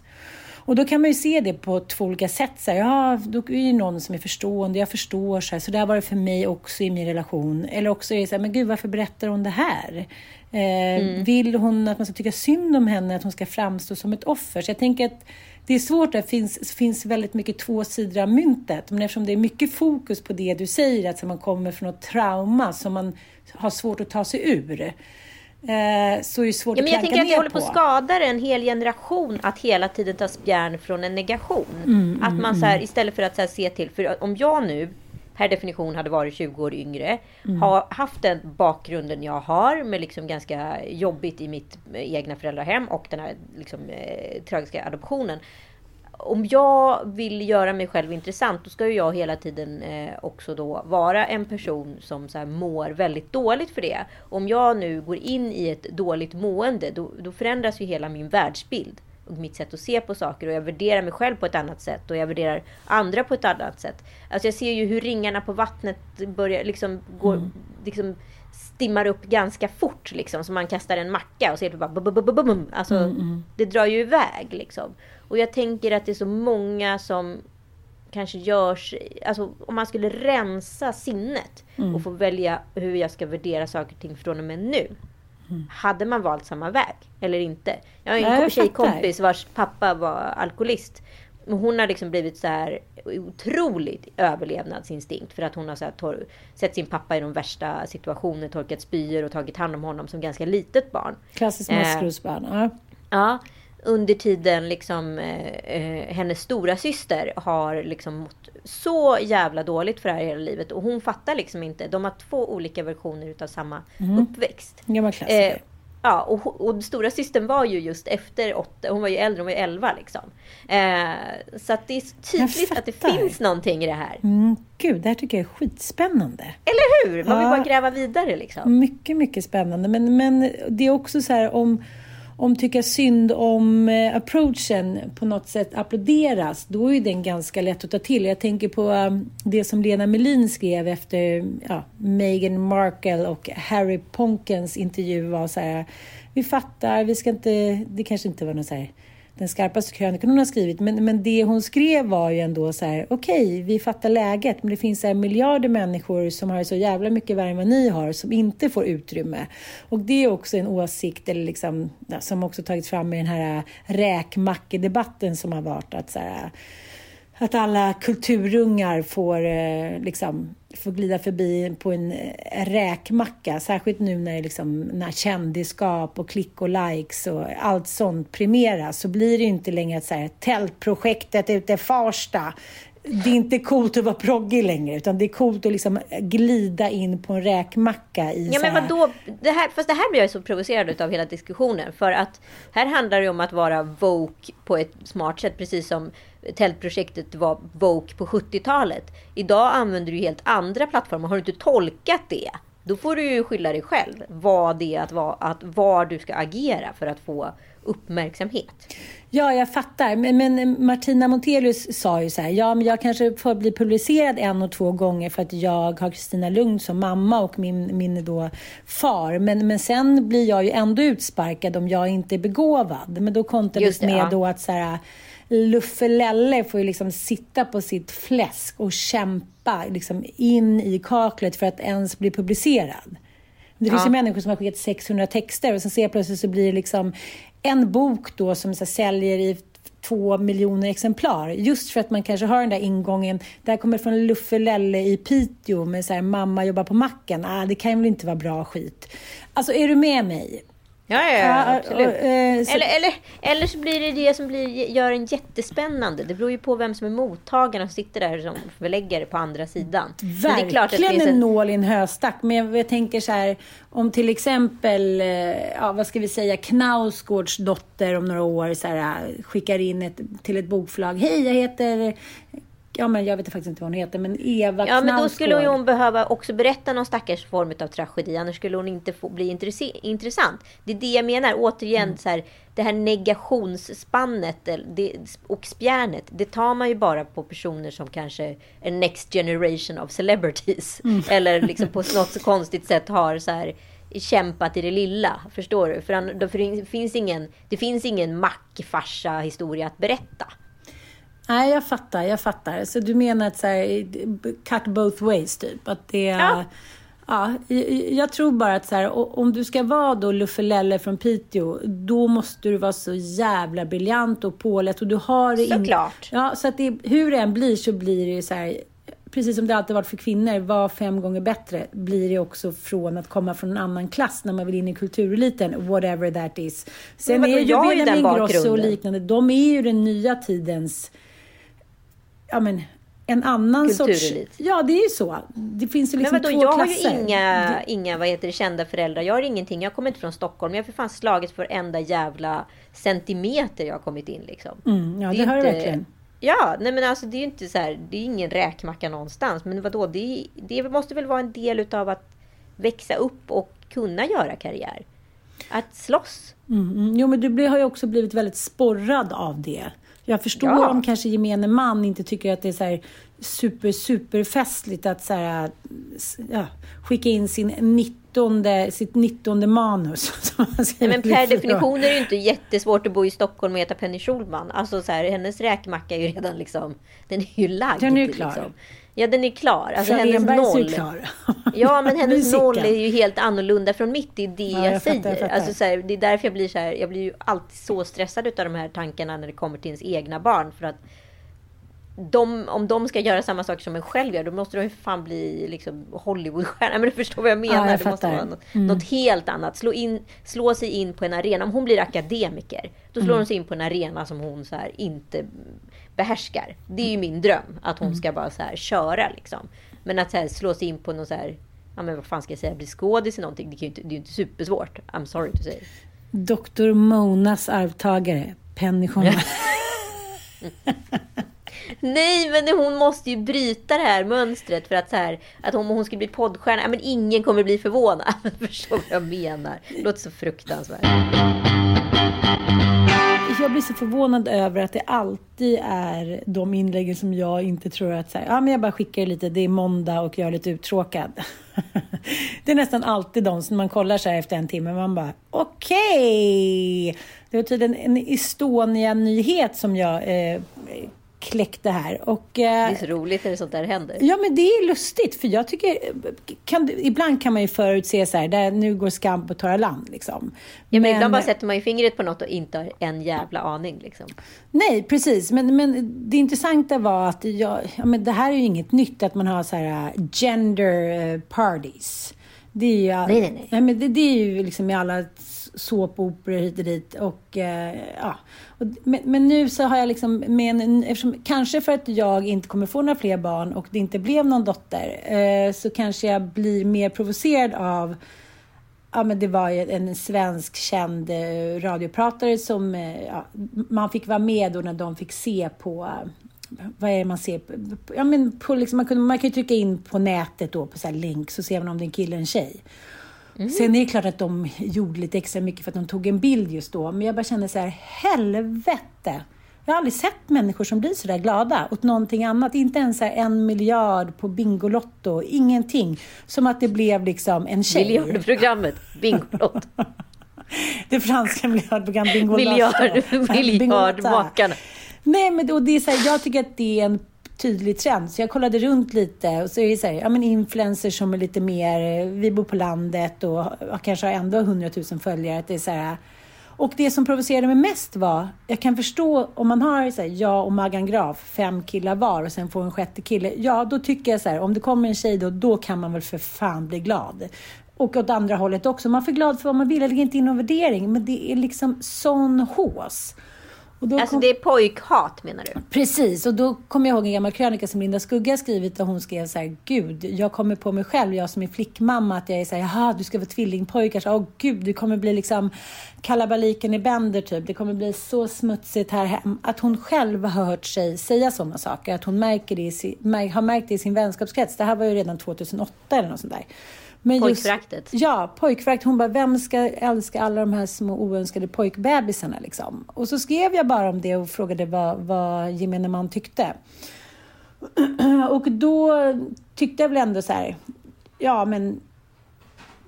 Och då kan man ju se det på två olika sätt. Så här, ja, då är det någon som är förstående, jag förstår, så, här, så där var det för mig också i min relation. Eller också är det så här, men gud, varför berättar hon det här? Eh, Vill hon att man ska tycka synd om henne, att hon ska framstå som ett offer? Så jag tänker att det är svårt, det finns, finns väldigt mycket två sidor av myntet. Men eftersom det är mycket fokus på det du säger, att man kommer från något trauma som man har svårt att ta sig ur. Eh, så är det svårt Ja, men att jag tänker att det håller på att skada en hel generation att hela tiden ta spjärn från en negation. Mm, att mm, man så här, mm. istället för att så se till, för om jag nu per definition hade varit 20 år yngre, Mm. har haft den bakgrunden jag har med liksom ganska jobbigt i mitt eh, egna föräldrahem och den här liksom, eh, tragiska adoptionen. Om jag vill göra mig själv intressant, då ska ju jag hela tiden eh, också då vara en person som så här, mår väldigt dåligt för det. Om jag nu går in i ett dåligt mående, då, då förändras ju hela min världsbild och mitt sätt att se på saker och jag värderar mig själv på ett annat sätt och jag värderar andra på ett annat sätt. Alltså jag ser ju hur ringarna på vattnet börjar liksom gå, Mm. liksom stimmar upp ganska fort liksom. Så man kastar en macka och ser det bara bum, bum, bum, bum, bum. Alltså Mm, mm. det drar ju iväg liksom. Och jag tänker att det är så många som kanske görs... Alltså om man skulle rensa sinnet Mm. och få välja hur jag ska värdera saker och ting från och med nu. Mm. Hade man valt samma väg eller inte? Jag har en jag tjejkompis vars pappa var alkoholist. Hon har liksom blivit så här otroligt överlevnadsinstinkt för att hon har så här sett sin pappa i de värsta situationer, torkat spyor och tagit hand om honom som ganska litet barn. Klassiskt Eh, maskrosbarn. Ja. Ja, under tiden liksom eh, eh, hennes stora syster har liksom mått så jävla dåligt för det här hela livet och hon fattar liksom inte. De har två olika versioner utav samma Mm. uppväxt. Gammal klassiker. Eh, ja, och, och stora systern var ju just efter åtta. Hon var ju äldre, hon var ju elva liksom. Eh, så att det är tydligt att det finns någonting i det här. Mm, gud, det här tycker jag är skitspännande. Eller hur? Man vill Ja. bara gräva vidare liksom. Mycket, mycket spännande. Men, men det är också så här om, om tycka synd om eh, approachen på något sätt applåderas, då är den ganska lätt att ta till. Jag tänker på um, det som Lena Melin skrev efter ja, Meghan Markle och Harry Ponkens intervju var så här, vi fattar, vi ska inte, det kanske inte var någon så här den skarpaste krönikan hon har skrivit. Men, men det hon skrev var ju ändå så här, okej, vi fattar läget, men det finns här miljarder människor som har så jävla mycket värre än vad ni har, som inte får utrymme. Och det är också en åsikt, eller liksom, som också tagits fram i den här äh, räkmackedebatten som har varit, att så här, att alla kulturungar får, eh, liksom, får glida förbi på en eh, räkmacka. Särskilt nu när, det liksom, när kändisskap och klick och likes och allt sånt premieras så blir det inte längre ett så här, tältprojektet ute i Farsta. Det är inte coolt att vara proggig längre utan det är coolt att liksom glida in på en räkmacka i Ja men vadå? Det här, fast det här blir jag så provocerad av hela diskussionen. För att här handlar det om att vara woke på ett smart sätt. Precis som tältprojektet var Voke på 70-talet. Idag använder du helt andra plattformar. Har du inte tolkat det? Då får du ju skylla dig själv. Vad det är att, vara, att var du ska agera för att få uppmärksamhet. Ja, jag fattar. Men, men Martina Montelius sa ju så här, ja men jag kanske får bli publicerad en och två gånger för att jag har Kristina Lugn som mamma och min, min då far. Men, men sen blir jag ju ändå utsparkad om jag inte är begåvad. Men då kontrades med ja. då att så här, Luffe Lelle får ju liksom sitta på sitt fläsk och kämpa liksom in i kaklet för att ens bli publicerad. Det finns Ja. ju människor som har skickat 600 texter och sen ser jag plötsligt så blir det liksom en bok då som så här, säljer i två miljoner exemplar. Just för att man kanske har den där ingången. Det här kommer från Luffe Lelle i Piteå med så här, mamma jobbar på macken. Ah, det kan väl inte vara bra skit. Alltså, är du med mig? Ja, ja, ja absolut. och, eh, så- eller, eller, eller så blir det det som blir, gör en jättespännande. Det beror ju på vem som är mottagaren och sitter där som förläggare på andra sidan. Men det är Verkligen klart att det finns en en- nål i en höstack. Men jag, jag tänker så här, om till exempel, eh, ja, vad ska vi säga, Knausgårds dotter om några år så här, skickar in ett, till ett bokförlag. Hej, jag heter, ja men jag vet faktiskt inte vad hon heter, men Eva Ja, men då skulle hon behöva också berätta någon stackars form av tragedi. Annars skulle hon inte få bli intressant. Det är det jag menar. Återigen, Mm. så här, det här negationsspannet det, och spjärnet. Det tar man ju bara på personer som kanske är next generation of celebrities. Mm. Eller liksom på något så konstigt sätt har så här kämpat i det lilla. Förstår du? För, an- då- för det, finns ingen, det finns ingen mackfarsa historia att berätta. Nej, jag fattar, jag fattar. Så du menar att så här, cut both ways, typ? Att det. Ja. Ja, jag- tror bara att så här, om du ska vara då Luffe Lelle från Piteå, då måste du vara så jävla briljant och påläst och du har det in- Såklart. Ja, så att det, hur det än blir så blir det ju så här, precis som det alltid varit för kvinnor, var fem gånger bättre blir det också från att komma från en annan klass när man vill in i kultureliten, whatever that is. Sen är ju Benjamin Ingrosso och liknande, de är ju den nya tidens ja, men, en annan sorts... Kulturelit. Ja, det är ju så. Det finns ju liksom men vadå, två jag klasser. har ju inga, inga vad heter det, kända föräldrar. Jag har ingenting. Jag kommer inte från Stockholm. Jag har för fan slagit för enda jävla centimeter jag har kommit in. Liksom. Mm, ja, det, är har du inte- verkligen. Ja, nej men alltså det är ju inte så här, det är ingen räkmacka någonstans. Men vadå, det, det måste väl vara en del utav att växa upp och kunna göra karriär. Att slåss Mm, mm. Jo, men du har ju också blivit väldigt sporrad av det. Jag förstår Ja. om kanske gemene man inte tycker att det är så här super, superfestligt att så här, ja, skicka in sin 19, sitt 19 manus. Nej, men per för- definition är det ju inte jättesvårt att bo i Stockholm och äta Penny Schulman. Alltså så här, hennes räkmacka är ju redan liksom, den är ju lagd. Den är ju klar. Liksom. Ja, den är klar. Alltså Från hennes Enbergs är noll. klar. Ja, men hennes noll är ju helt annorlunda från mitt. Det är det Ja, jag, jag fattar, säger. jag fattar. Alltså, så här, det är därför jag blir så här. Jag blir ju alltid så stressad utav de här tankarna när det kommer till ens egna barn. För att de, om de ska göra samma saker som en själv gör, då måste de ju för fan bli liksom Hollywoodstjärna. Men du förstår vad jag menar. Ja, jag det måste vara något, Mm. något helt annat. Slå, in, slå sig in på en arena. Om hon blir akademiker, då slår Mm. hon sig in på en arena som hon så här inte behärskar. Det är ju min dröm, att hon Mm. ska bara så här köra liksom. Men att så här, slå sig in på någon så här, ja men vad fan ska jag säga, bli skådis i någonting, det, kan ju inte, det är ju inte supersvårt. I'm sorry to say. Dr. Monas arvtagare, Penny Schulman. Nej, men hon måste ju bryta det här mönstret för att så här, att om hon skulle bli poddstjärna, men ingen kommer bli förvånad. Förstår vad jag menar? Det låter så fruktansvärt. Alltså, jag blir så förvånad över att det alltid är de inläggen som jag inte tror att så här, ja, men jag bara skickar lite, det är måndag och jag är lite uttråkad. det är nästan alltid de som man kollar så här efter en timme, man bara okej. Det var tydligen en Estonia-nyhet som jag eh, kläckte här. Och, Det eh, är så roligt när sånt där händer. Ja, men det är lustigt, för jag tycker... Kan, ibland kan man ju förutse så här, där, nu går skam på torra land. Liksom. Ja, men ibland bara sätter man ju fingret på något och inte har en jävla aning. Liksom. Nej, precis. Men, men det intressanta var att jag, ja, men det här är ju inget nytt, att man har så här uh, gender uh, parties. Det är ju, all- Nej, nej, nej. men det, det är ju liksom i alla såpoperor hit och dit. Och, eh, ja. och, men, men nu så har jag liksom, med en, eftersom, kanske för att jag inte kommer få några fler barn och det inte blev någon dotter, eh, så kanske jag blir mer provocerad av Ja, men det var ju en svensk känd eh, radiopratare som eh, ja, man fick vara med då när de fick se på vad är det man ser? på- Ja, men på liksom, man, kunde, man kan ju trycka in på nätet då på så här länk så ser man om det är en kille eller en tjej. Sen är det klart att de gjorde lite extra mycket för att de tog en bild just då. Men jag bara kände så här, helvete! Jag har aldrig sett människor som blir så där glada åt någonting annat. Inte ens en miljard på Bingolotto, ingenting. Som att det blev liksom en tjej. Miljardprogrammet, Bingolotto. Det franska miljardprogrammet Bingolotto. Miljard, miljardmakarna. Nej, men och det är så här, jag tycker att det är en tydlig trend. Så jag kollade runt lite och så är det så här, ja men influencers som är lite mer, eh, vi bor på landet och kanske har ändå 100 000 följare. Att det är så här, och det som provocerade mig mest var, jag kan förstå om man har så här, jag och Maggan Graf, fem killar var och sen får en sjätte kille. Ja, då tycker jag så här, om det kommer en tjej då, då kan man väl för fan bli glad. Och åt andra hållet också. Man får glad för vad man vill. Jag lägger inte in någon värdering. Men det är liksom sån hås. Alltså kom- det är pojkhat menar du? Precis, och då kommer jag ihåg en gammal krönika som Linda Skugga skrivit där hon skrev så här, Gud, jag kommer på mig själv, jag som är flickmamma, att jag är så här, jaha, du ska vara tvillingpojkar, åh gud, det kommer bli liksom kalabaliken i bänder typ, det kommer bli så smutsigt här hem. Att hon själv har hört sig säga sådana saker, att hon märker det i har märkt det i sin vänskapskrets. Det här var ju redan 2008 eller något sånt där. Men Pojkföraktet. Ja, pojkförakt. Hon bara, vem ska älska alla de här små oönskade pojkbebisarna liksom? Och så skrev jag bara om det och frågade vad, vad gemene man tyckte. Och då tyckte jag väl ändå så här, ja men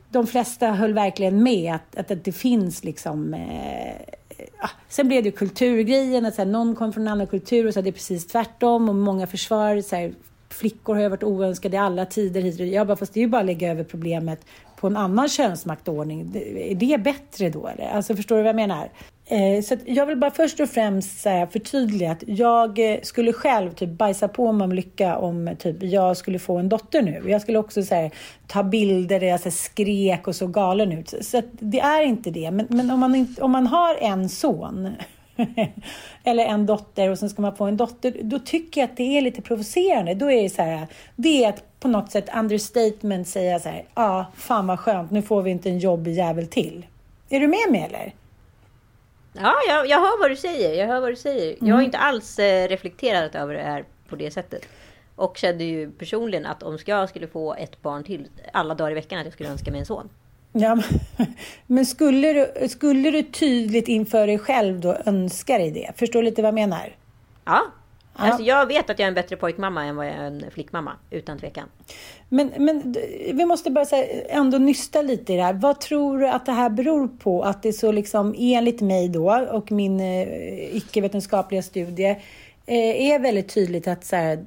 de flesta höll verkligen med att, att, att det finns liksom eh, ja. Sen blev det ju kulturgrejen, att så här, någon kom från en annan kultur och sa det är precis tvärtom och många försvarar så här, flickor har ju varit oönskade i alla tider. hit. Jag bara, fast det är ju bara att lägga över problemet på en annan könsmaktordning. Är det bättre då eller? Alltså förstår du vad jag menar? Eh, så att jag vill bara först och främst säga, förtydliga att jag eh, skulle själv typ bajsa på mig om lycka om typ jag skulle få en dotter nu. Jag skulle också så här, ta bilder där jag så här, skrek och så galen ut. Så att det är inte det. Men, men om, man inte, om man har en son eller en dotter och sen ska man få en dotter, då tycker jag att det är lite provocerande. Då är det så här, det är att på något sätt understatement säga så här, ja, ah, fan vad skönt, nu får vi inte en jobbig jävel till. Är du med mig eller? Ja, jag, jag hör vad du säger. Jag hör vad du säger. Jag har Mm. inte alls eh, reflekterat över det här på det sättet. Och kände ju personligen att om jag skulle få ett barn till alla dagar i veckan att jag skulle önska mig en son. Ja, men- skulle du, skulle du tydligt inför dig själv då önska dig det? Förstår du lite vad jag menar? Ja. Alltså jag vet att jag är en bättre pojkmamma än vad jag är en flickmamma. Utan tvekan. Men, men vi måste bara här, ändå nysta lite i det här. Vad tror du att det här beror på? Att det så liksom enligt mig då och min eh, icke-vetenskapliga studie eh, är väldigt tydligt att så här,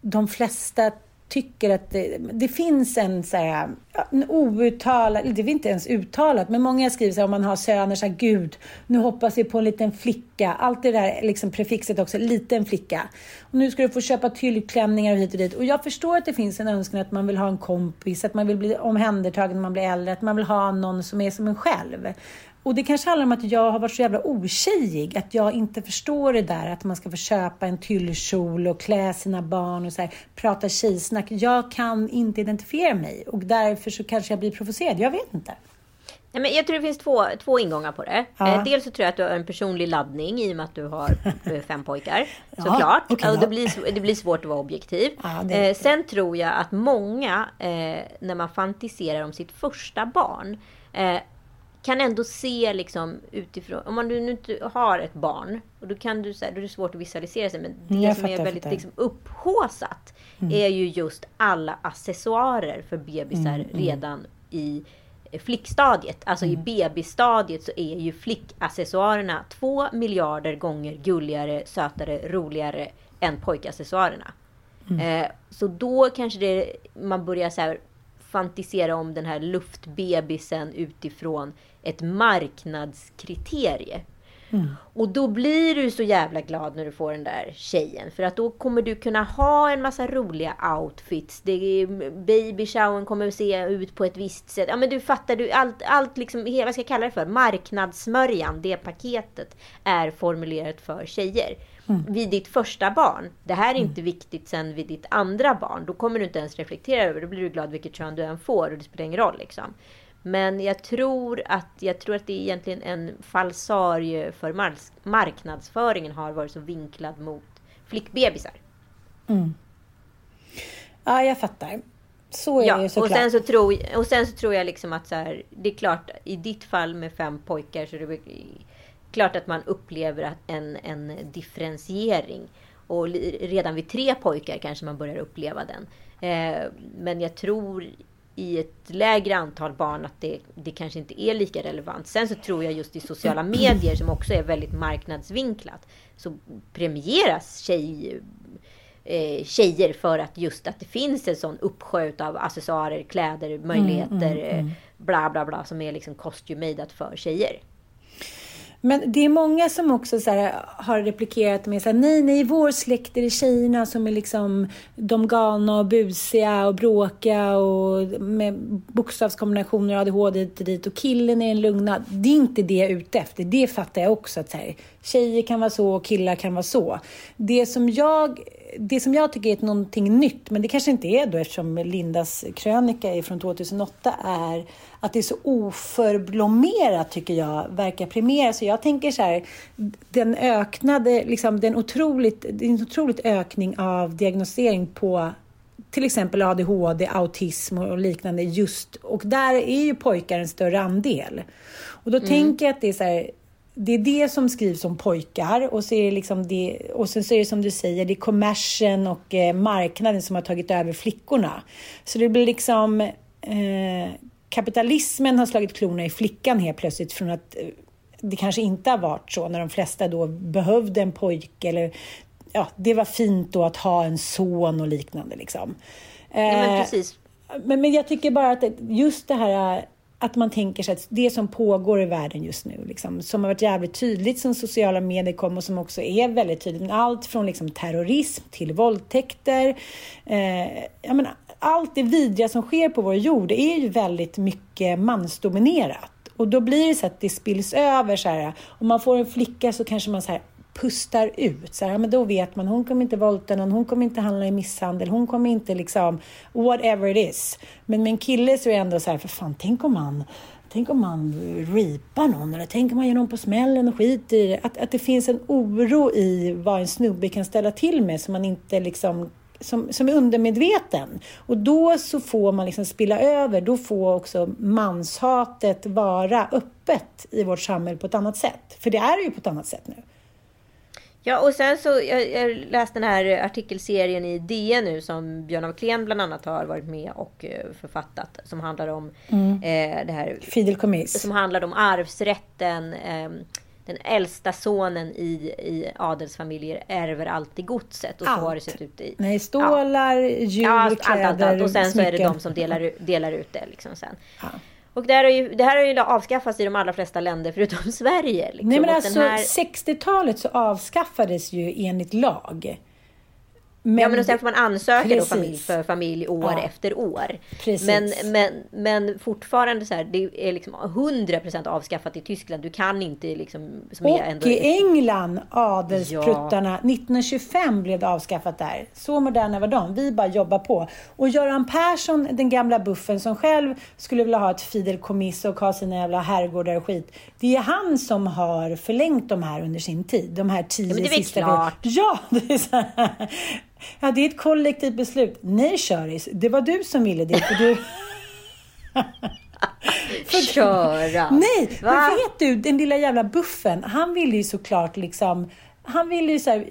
de flesta tycker att det, det finns en, så här, en outtalad, det är inte ens uttalat, men många skriver så här om man har söner, så här, gud, nu hoppas vi på en liten flicka. Allt det där liksom prefixet också, liten flicka. Och nu ska du få köpa tyllklänningar och hit och dit. Och jag förstår att det finns en önskan att man vill ha en kompis, att man vill bli omhändertagen när man blir äldre, att man vill ha någon som är som en själv. Och det kanske handlar om att jag har varit så jävla otjejig, att jag inte förstår det där att man ska få köpa en tyllkjol och klä sina barn och så här, prata tjejsnack. Jag kan inte identifiera mig och därför så kanske jag blir provocerad. Jag vet inte. Nej, men jag tror det finns två, två ingångar på det. Ja. Eh, dels så tror jag att du har en personlig laddning i och med att du har eh, fem pojkar. Ja, Såklart. okej, och ja. det, blir, det blir svårt att vara objektiv. Ja, det- eh, sen tror jag att många, när man fantiserar om sitt första barn, kan ändå se liksom utifrån, om man nu inte har ett barn, och då kan du säga, då är det svårt att visualisera sig, men det jag som fattar, är väldigt liksom upphåsat Mm. är ju just alla accessoarer för bebisar Mm, mm. redan i flickstadiet. Alltså Mm. i bebisstadiet så är ju flickaccessoarerna två miljarder gånger gulligare, sötare, roligare än pojkaccessoarerna. Mm. Eh, så då kanske det, man börjar så här fantisera om den här luftbebisen utifrån ett marknadskriterie. Mm. Och då blir du så jävla glad när du får den där tjejen. För att då kommer du kunna ha en massa roliga outfits. Det är, baby showern kommer att se ut på ett visst sätt. Ja men du fattar, du, allt, allt liksom, vad ska jag kalla det för? Marknadssmörjan, det paketet, är formulerat för tjejer. Mm. Vid ditt första barn. Det här är inte viktigt sen vid ditt andra barn. Då kommer du inte ens reflektera över det. Då blir du glad vilket kön du än får och det spelar ingen roll liksom. Men jag tror att, jag tror att det är egentligen en falsarie för mark- marknadsföringen har varit så vinklad mot flickbebisar. Mm. Ja, jag fattar. Så är det ju Ja, och såklart. sen så, tror, och sen så tror jag liksom att så här, det är klart, i ditt fall med fem pojkar så det klart att man upplever att en, en differentiering. Och redan vid tre pojkar kanske man börjar uppleva den. Eh, men jag tror i ett lägre antal barn att det, det kanske inte är lika relevant. Sen så tror jag just i sociala medier som också är väldigt marknadsvinklat så premieras tjej, eh, tjejer för att just att det finns en sån uppsjö av accessoarer, kläder, möjligheter, mm, eh, mm. bla bla bla som är liksom costume-madat för tjejer. Men det är många som också så här, har replikerat med så här, nej, nej, i vår släkt är det tjejerna som är liksom de galna och busiga och bråkiga och med bokstavskombinationer och ADHD hit och dit och killen är en lugna. Det är inte det jag är ute efter. Det fattar jag också att så här, tjejer kan vara så och killar kan vara så. Det som jag det som jag tycker är någonting nytt, men det kanske inte är då eftersom Lindas krönika är från 2008, är att det är så oförblommerat tycker jag, verkar primera. Så jag tänker så här, den öknade, liksom den otroligt, det är en otroligt ökning av diagnostisering på till exempel ADHD, autism och liknande just, och där är ju pojkar en större andel. Och då Mm. tänker jag att det är så här, det är det som skrivs om pojkar och, så är det liksom det, och sen så är det som du säger, det är kommersen och eh, marknaden som har tagit över flickorna. Så det blir liksom eh, kapitalismen har slagit klorna i flickan helt plötsligt från att eh, det kanske inte har varit så när de flesta då behövde en pojke eller ja, det var fint då att ha en son och liknande liksom. Ja, men Eh, precis. men, men jag tycker bara att just det här att man tänker sig att det som pågår i världen just nu, liksom, som har varit jävligt tydligt sen sociala medier kom och som också är väldigt tydligt. Allt från liksom terrorism till våldtäkter. Eh, jag menar, allt det vidriga som sker på vår jord är ju väldigt mycket mansdominerat. Och då blir det så att det spills över så här. Om man får en flicka så kanske man så här pustar ut. Så här, men då vet man, hon kommer inte våldta någon, hon kommer inte handla i misshandel, hon kommer inte liksom, whatever it is. Men med en kille så är det ändå så här, för fan, tänk om man Tänk om man ripar någon eller tänk om man ger någon på smällen och skiter i det. Att, att det finns en oro i vad en snubbe kan ställa till med som man inte liksom som, som är undermedveten. Och då så får man liksom spilla över, då får också manshatet vara öppet i vårt samhälle på ett annat sätt. För det är det ju på ett annat sätt nu. Ja, och sen så, jag, jag läste den här artikelserien i DN nu som Björn af Kleen bland annat har varit med och eh, författat. Som handlar om Mm. eh, det här... Fidelkomiss. Som handlar om arvsrätten. Eh, den äldsta sonen i, i adelsfamiljer ärver alltid godset. Och så har det sett ut i... Nej, stålar, djur, Ja, allt, allt, allt, allt. Och sen så är det smycken. de som delar, ut- delar ut det liksom sen. Och det här, har ju, det här har ju avskaffats i de allra flesta länder förutom Sverige. Liksom. Nej men alltså här- 60-talet så avskaffades ju enligt lag. Ja, men och sen får man ansöka då familj för familj år Ja. efter år. Precis. Men, men, men fortfarande så här, det är liksom 100% avskaffat i Tyskland. Du kan inte liksom... Och ändå, i England, adelspruttarna, 1925 blev det avskaffat där. Så moderna var de. Vi bara jobbar på. Och Göran Persson, den gamla buffen som själv skulle vilja ha ett fidelkomiss och ha sina jävla herrgårdar och skit. Det är han som har förlängt de här under sin tid. De här tio Ja, men det är sista... klart. Ja, det är så här. Ja, det är ett kollektivt beslut. Nej, Köris, det var du som ville det. För du... Köra! Nej, Va? men vet du, den lilla jävla buffen, han ville ju såklart liksom han ville ju så här,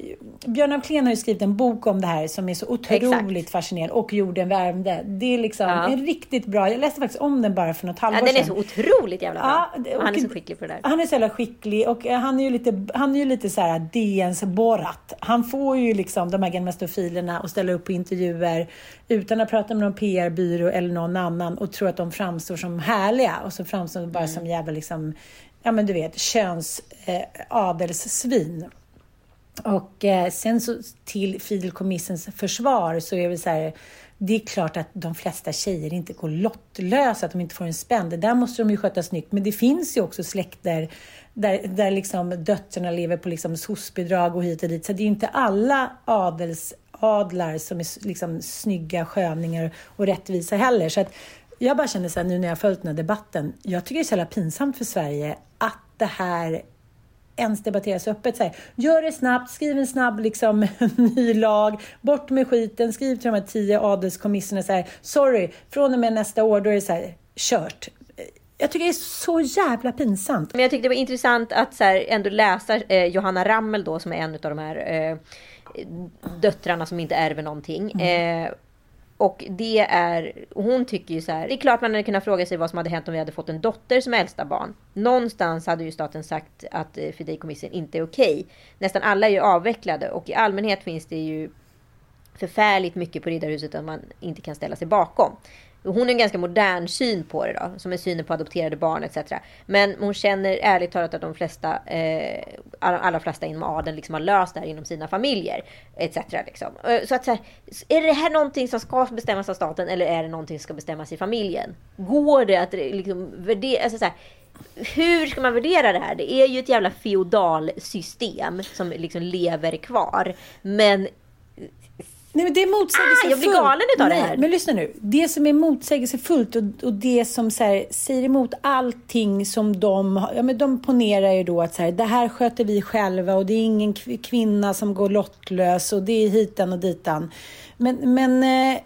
Björn af Kleen har ju skrivit en bok om det här som är så otroligt fascinerande. Och jorden värmde. Det är liksom Ja. en riktigt bra, jag läste faktiskt om den bara för något halvår Ja, den är sedan. så otroligt jävla bra. Ja, det- han är och- så skicklig på det där. Han är så jävla skicklig och eh, han är ju lite, han är ju lite så här DNs Borat. Han får ju liksom de här gamla stofilerna och ställa upp på intervjuer utan att prata med någon PR-byrå eller någon annan och tro att de framstår som härliga och så framstår de bara Mm. som jävla liksom, ja men du vet, köns eh. Och eh, sen så till fidelkommissens försvar så är det så här, det är klart att de flesta tjejer inte går lottlösa, att de inte får en spänn. Det där måste de ju sköta snyggt. Men det finns ju också släkter där, där liksom döttrarna lever på liksom sosbidrag och hit och dit. Så det är inte alla adelsadlar som är liksom snygga sköningar och rättvisa heller. Så att jag bara känner så här nu när jag har följt den här debatten. Jag tycker det är så jävla pinsamt för Sverige att det här ens debatteras öppet. Så här, gör det snabbt, skriv en snabb liksom, ny lag, bort med skiten, skriv till de här tio adelskommissionerna så här, sorry, från och med nästa år då är det så här, kört. Jag tycker det är så jävla pinsamt. Men jag tyckte det var intressant att så här, ändå läsa eh, Johanna Rammel då som är en av de här eh, döttrarna som inte ärver någonting. Mm. Eh, och det är, hon tycker ju så här, det är klart man hade kunnat fråga sig vad som hade hänt om vi hade fått en dotter som äldsta barn. Någonstans hade ju staten sagt att eh, fideikommissen inte är okej. Nästan alla är ju avvecklade och i allmänhet finns det ju förfärligt mycket på Riddarhuset att man inte kan ställa sig bakom. Hon har en ganska modern syn på det då, som är synen på adopterade barn etc. Men hon känner ärligt talat att de flesta, eh, alla, flesta inom adeln liksom har löst det här inom sina familjer etc. Liksom. Eh, så att så här, är det här någonting som ska bestämmas av staten eller är det någonting som ska bestämmas i familjen? Går det att eh, liksom värdera, alltså så här, hur ska man värdera det här? Det är ju ett jävla feodalsystem som liksom lever kvar. Men Nej, men det är motsägelsefullt. Ah, jag blir galen utav det här. Men lyssna nu. Det som är motsägelsefullt och, och det som så här, säger emot allting som de ja, men De ponerar ju då att så här, det här sköter vi själva och det är ingen kv- kvinna som går lottlös och det är hitan och ditan. Men, men eh,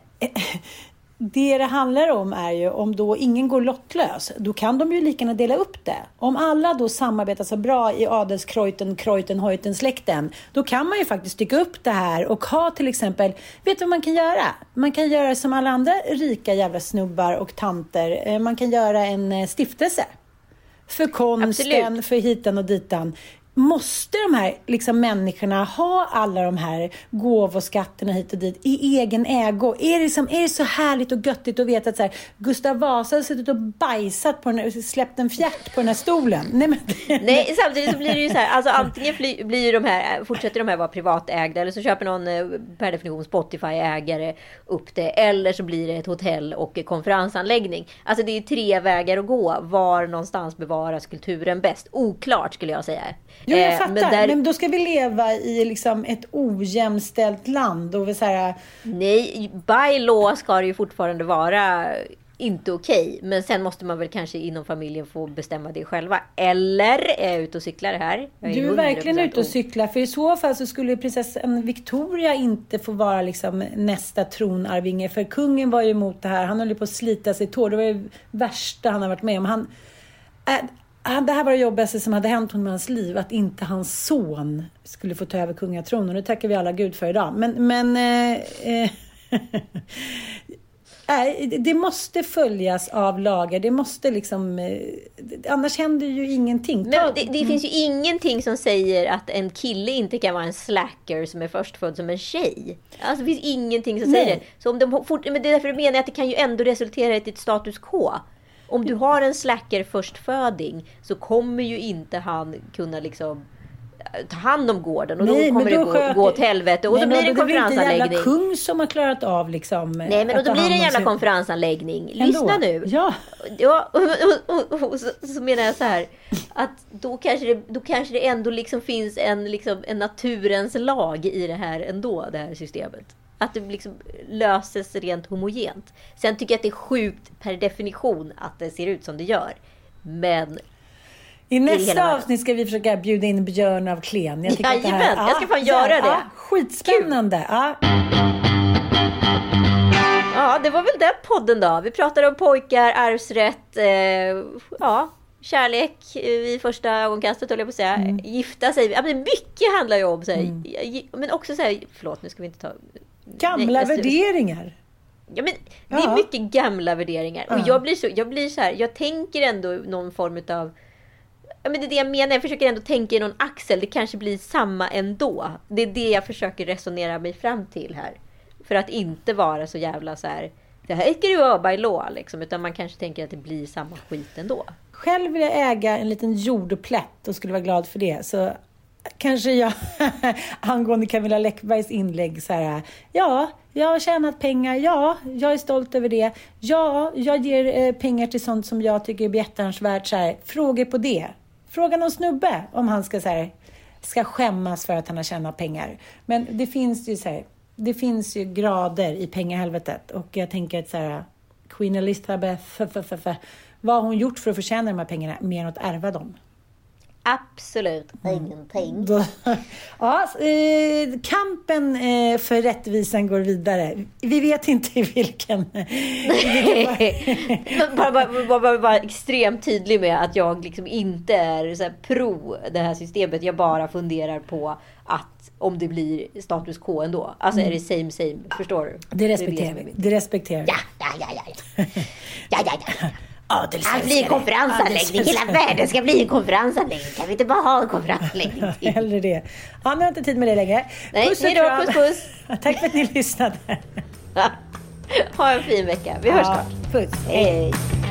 det det handlar om är ju om då ingen går lottlös, då kan de ju lika gärna dela upp det. Om alla då samarbetar så bra i adelskrojten, krojten, hojten, släkten, då kan man ju faktiskt stycka upp det här och ha till exempel, vet du vad man kan göra? Man kan göra som alla andra rika jävla snubbar och tanter, Eh, man kan göra en eh, stiftelse. För konsten, Absolut. för hitan och ditan. Måste de här liksom, människorna ha alla de här gåvoskatterna hit och dit i egen ägo? Är det, liksom, är det så härligt och göttigt att veta att så här, Gustav Vasa har suttit och bajsat på den här, släppt en fjärt på den här stolen? Nej, men, Nej, samtidigt så blir det ju så här, alltså antingen fly, blir de här, fortsätter de här vara privatägda eller så köper någon eh, per definition Spotify-ägare upp det. Eller så blir det ett hotell och konferensanläggning. Alltså det är tre vägar att gå. Var någonstans bevaras kulturen bäst? Oklart skulle jag säga. Jo, jag Eh, fattar. Men, där- då ska vi leva i liksom ett ojämställt land. Och vi så här, Nej, by law ska det ju fortfarande vara inte okej. Men sen måste man väl kanske inom familjen få bestämma det själva. Eller är jag ute och cyklar här? Jag Du är verkligen 100% ute och cyklar. För i så fall så skulle prinsessan Victoria inte få vara liksom nästa tronarvinge. För kungen var ju emot det här. Han höll på att slita sig tår. Det var ju värsta han har varit med om. Han, det här var det jobbigaste som hade hänt honom i hans liv. Att inte hans son skulle få ta över kungatronen. Det tackar vi alla Gud för idag. Men, men eh, eh, Nej, det måste följas av lagar. Det måste liksom... eh, Annars händer ju ingenting. Men det, det finns ju ingenting som säger att en kille inte kan vara en slacker som är förstfödd som en tjej. Alltså det finns ingenting som Nej. säger det. Så om de fort, men det är därför jag menar att det kan ju ändå resultera i ett status quo. Om du har en slacker förstföding så kommer ju inte han kunna liksom eh, ta hand om gården och Nej, då kommer det gå, sköter- gå åt helvete och Nej, då blir det en men Det inte konferensanläggning. jävla kung som har klarat av liksom... Nej, men att då blir det en jävla konferensanläggning. Ändå. Lyssna nu. Ja. Ja, och, och, och, och så, så menar jag så här. Att då kanske det, då kanske det ändå liksom finns en, liksom, en naturens lag i det här ändå, det här systemet. Att det liksom löses rent homogent. Sen tycker jag att det är sjukt per definition att det ser ut som det gör. Men I i nästa avsnitt ska vi försöka bjuda in Björn av Klen. Jag det här- Jajamän, jag ska fan här, göra det. Ja, skitspännande. Ja. Ja, det var väl den podden då. Vi pratade om pojkar, arvsrätt, eh, ja, kärlek eh, vid första ögonkastet höll jag på att säga. Mm. Gifta sig. Ja, men mycket handlar ju om så här, gi- men också så här, förlåt nu ska vi inte ta... Gamla Nej, värderingar. Ja, men det är Ja. mycket gamla värderingar. Och Ja. jag blir så, jag blir så här, jag tänker ändå någon form av Ja, men det är det jag menar. Jag försöker ändå tänka i någon axel. Det kanske blir samma ändå. Det är det jag försöker resonera mig fram till här. För att inte vara så jävla så här. Det här ska du vara by law liksom. Utan man kanske tänker att det blir samma skit ändå. Själv vill jag äga en liten jordplätt och skulle vara glad för det. Så kanske jag, angående Camilla Läckbergs inlägg, så här, ja, jag har tjänat pengar, ja, jag är stolt över det, ja, jag ger eh, pengar till sånt som jag tycker är behjärtansvärt, så här, frågor på det. Fråga någon snubbe om han ska, så här, ska skämmas för att han har tjänat pengar. Men det finns ju så här, det finns ju grader i pengahelvetet och jag tänker att så här, Queen Elizabeth, f- f- f- f- vad har hon gjort för att förtjäna de här pengarna mer än att ärva dem? Absolut ingenting. Då, ja, eh, kampen eh, för rättvisan går vidare. Vi vet inte i vilken... bara, bara, bara, bara, bara extremt tydlig med att jag liksom inte är så här pro det här systemet. Jag bara funderar på att om det blir status quo ändå. Alltså är det same same. Förstår du? Det respekterar är vi. Det respekterar vi. Ja, ja, ja, ja. ja. ja, ja, ja. Adelsälskare. Allt blir en konferensanläggning. Hela världen ska bli en konferensanläggning. Kan vi inte bara ha en konferensanläggning till? Hellre det. Ja, nu har jag inte tid med det längre. Nej, Puss och hej kram. puss, puss. Tack för att ni lyssnade. Ha en fin vecka. Vi hörs Ja, snart. Puss. Hej. Imagine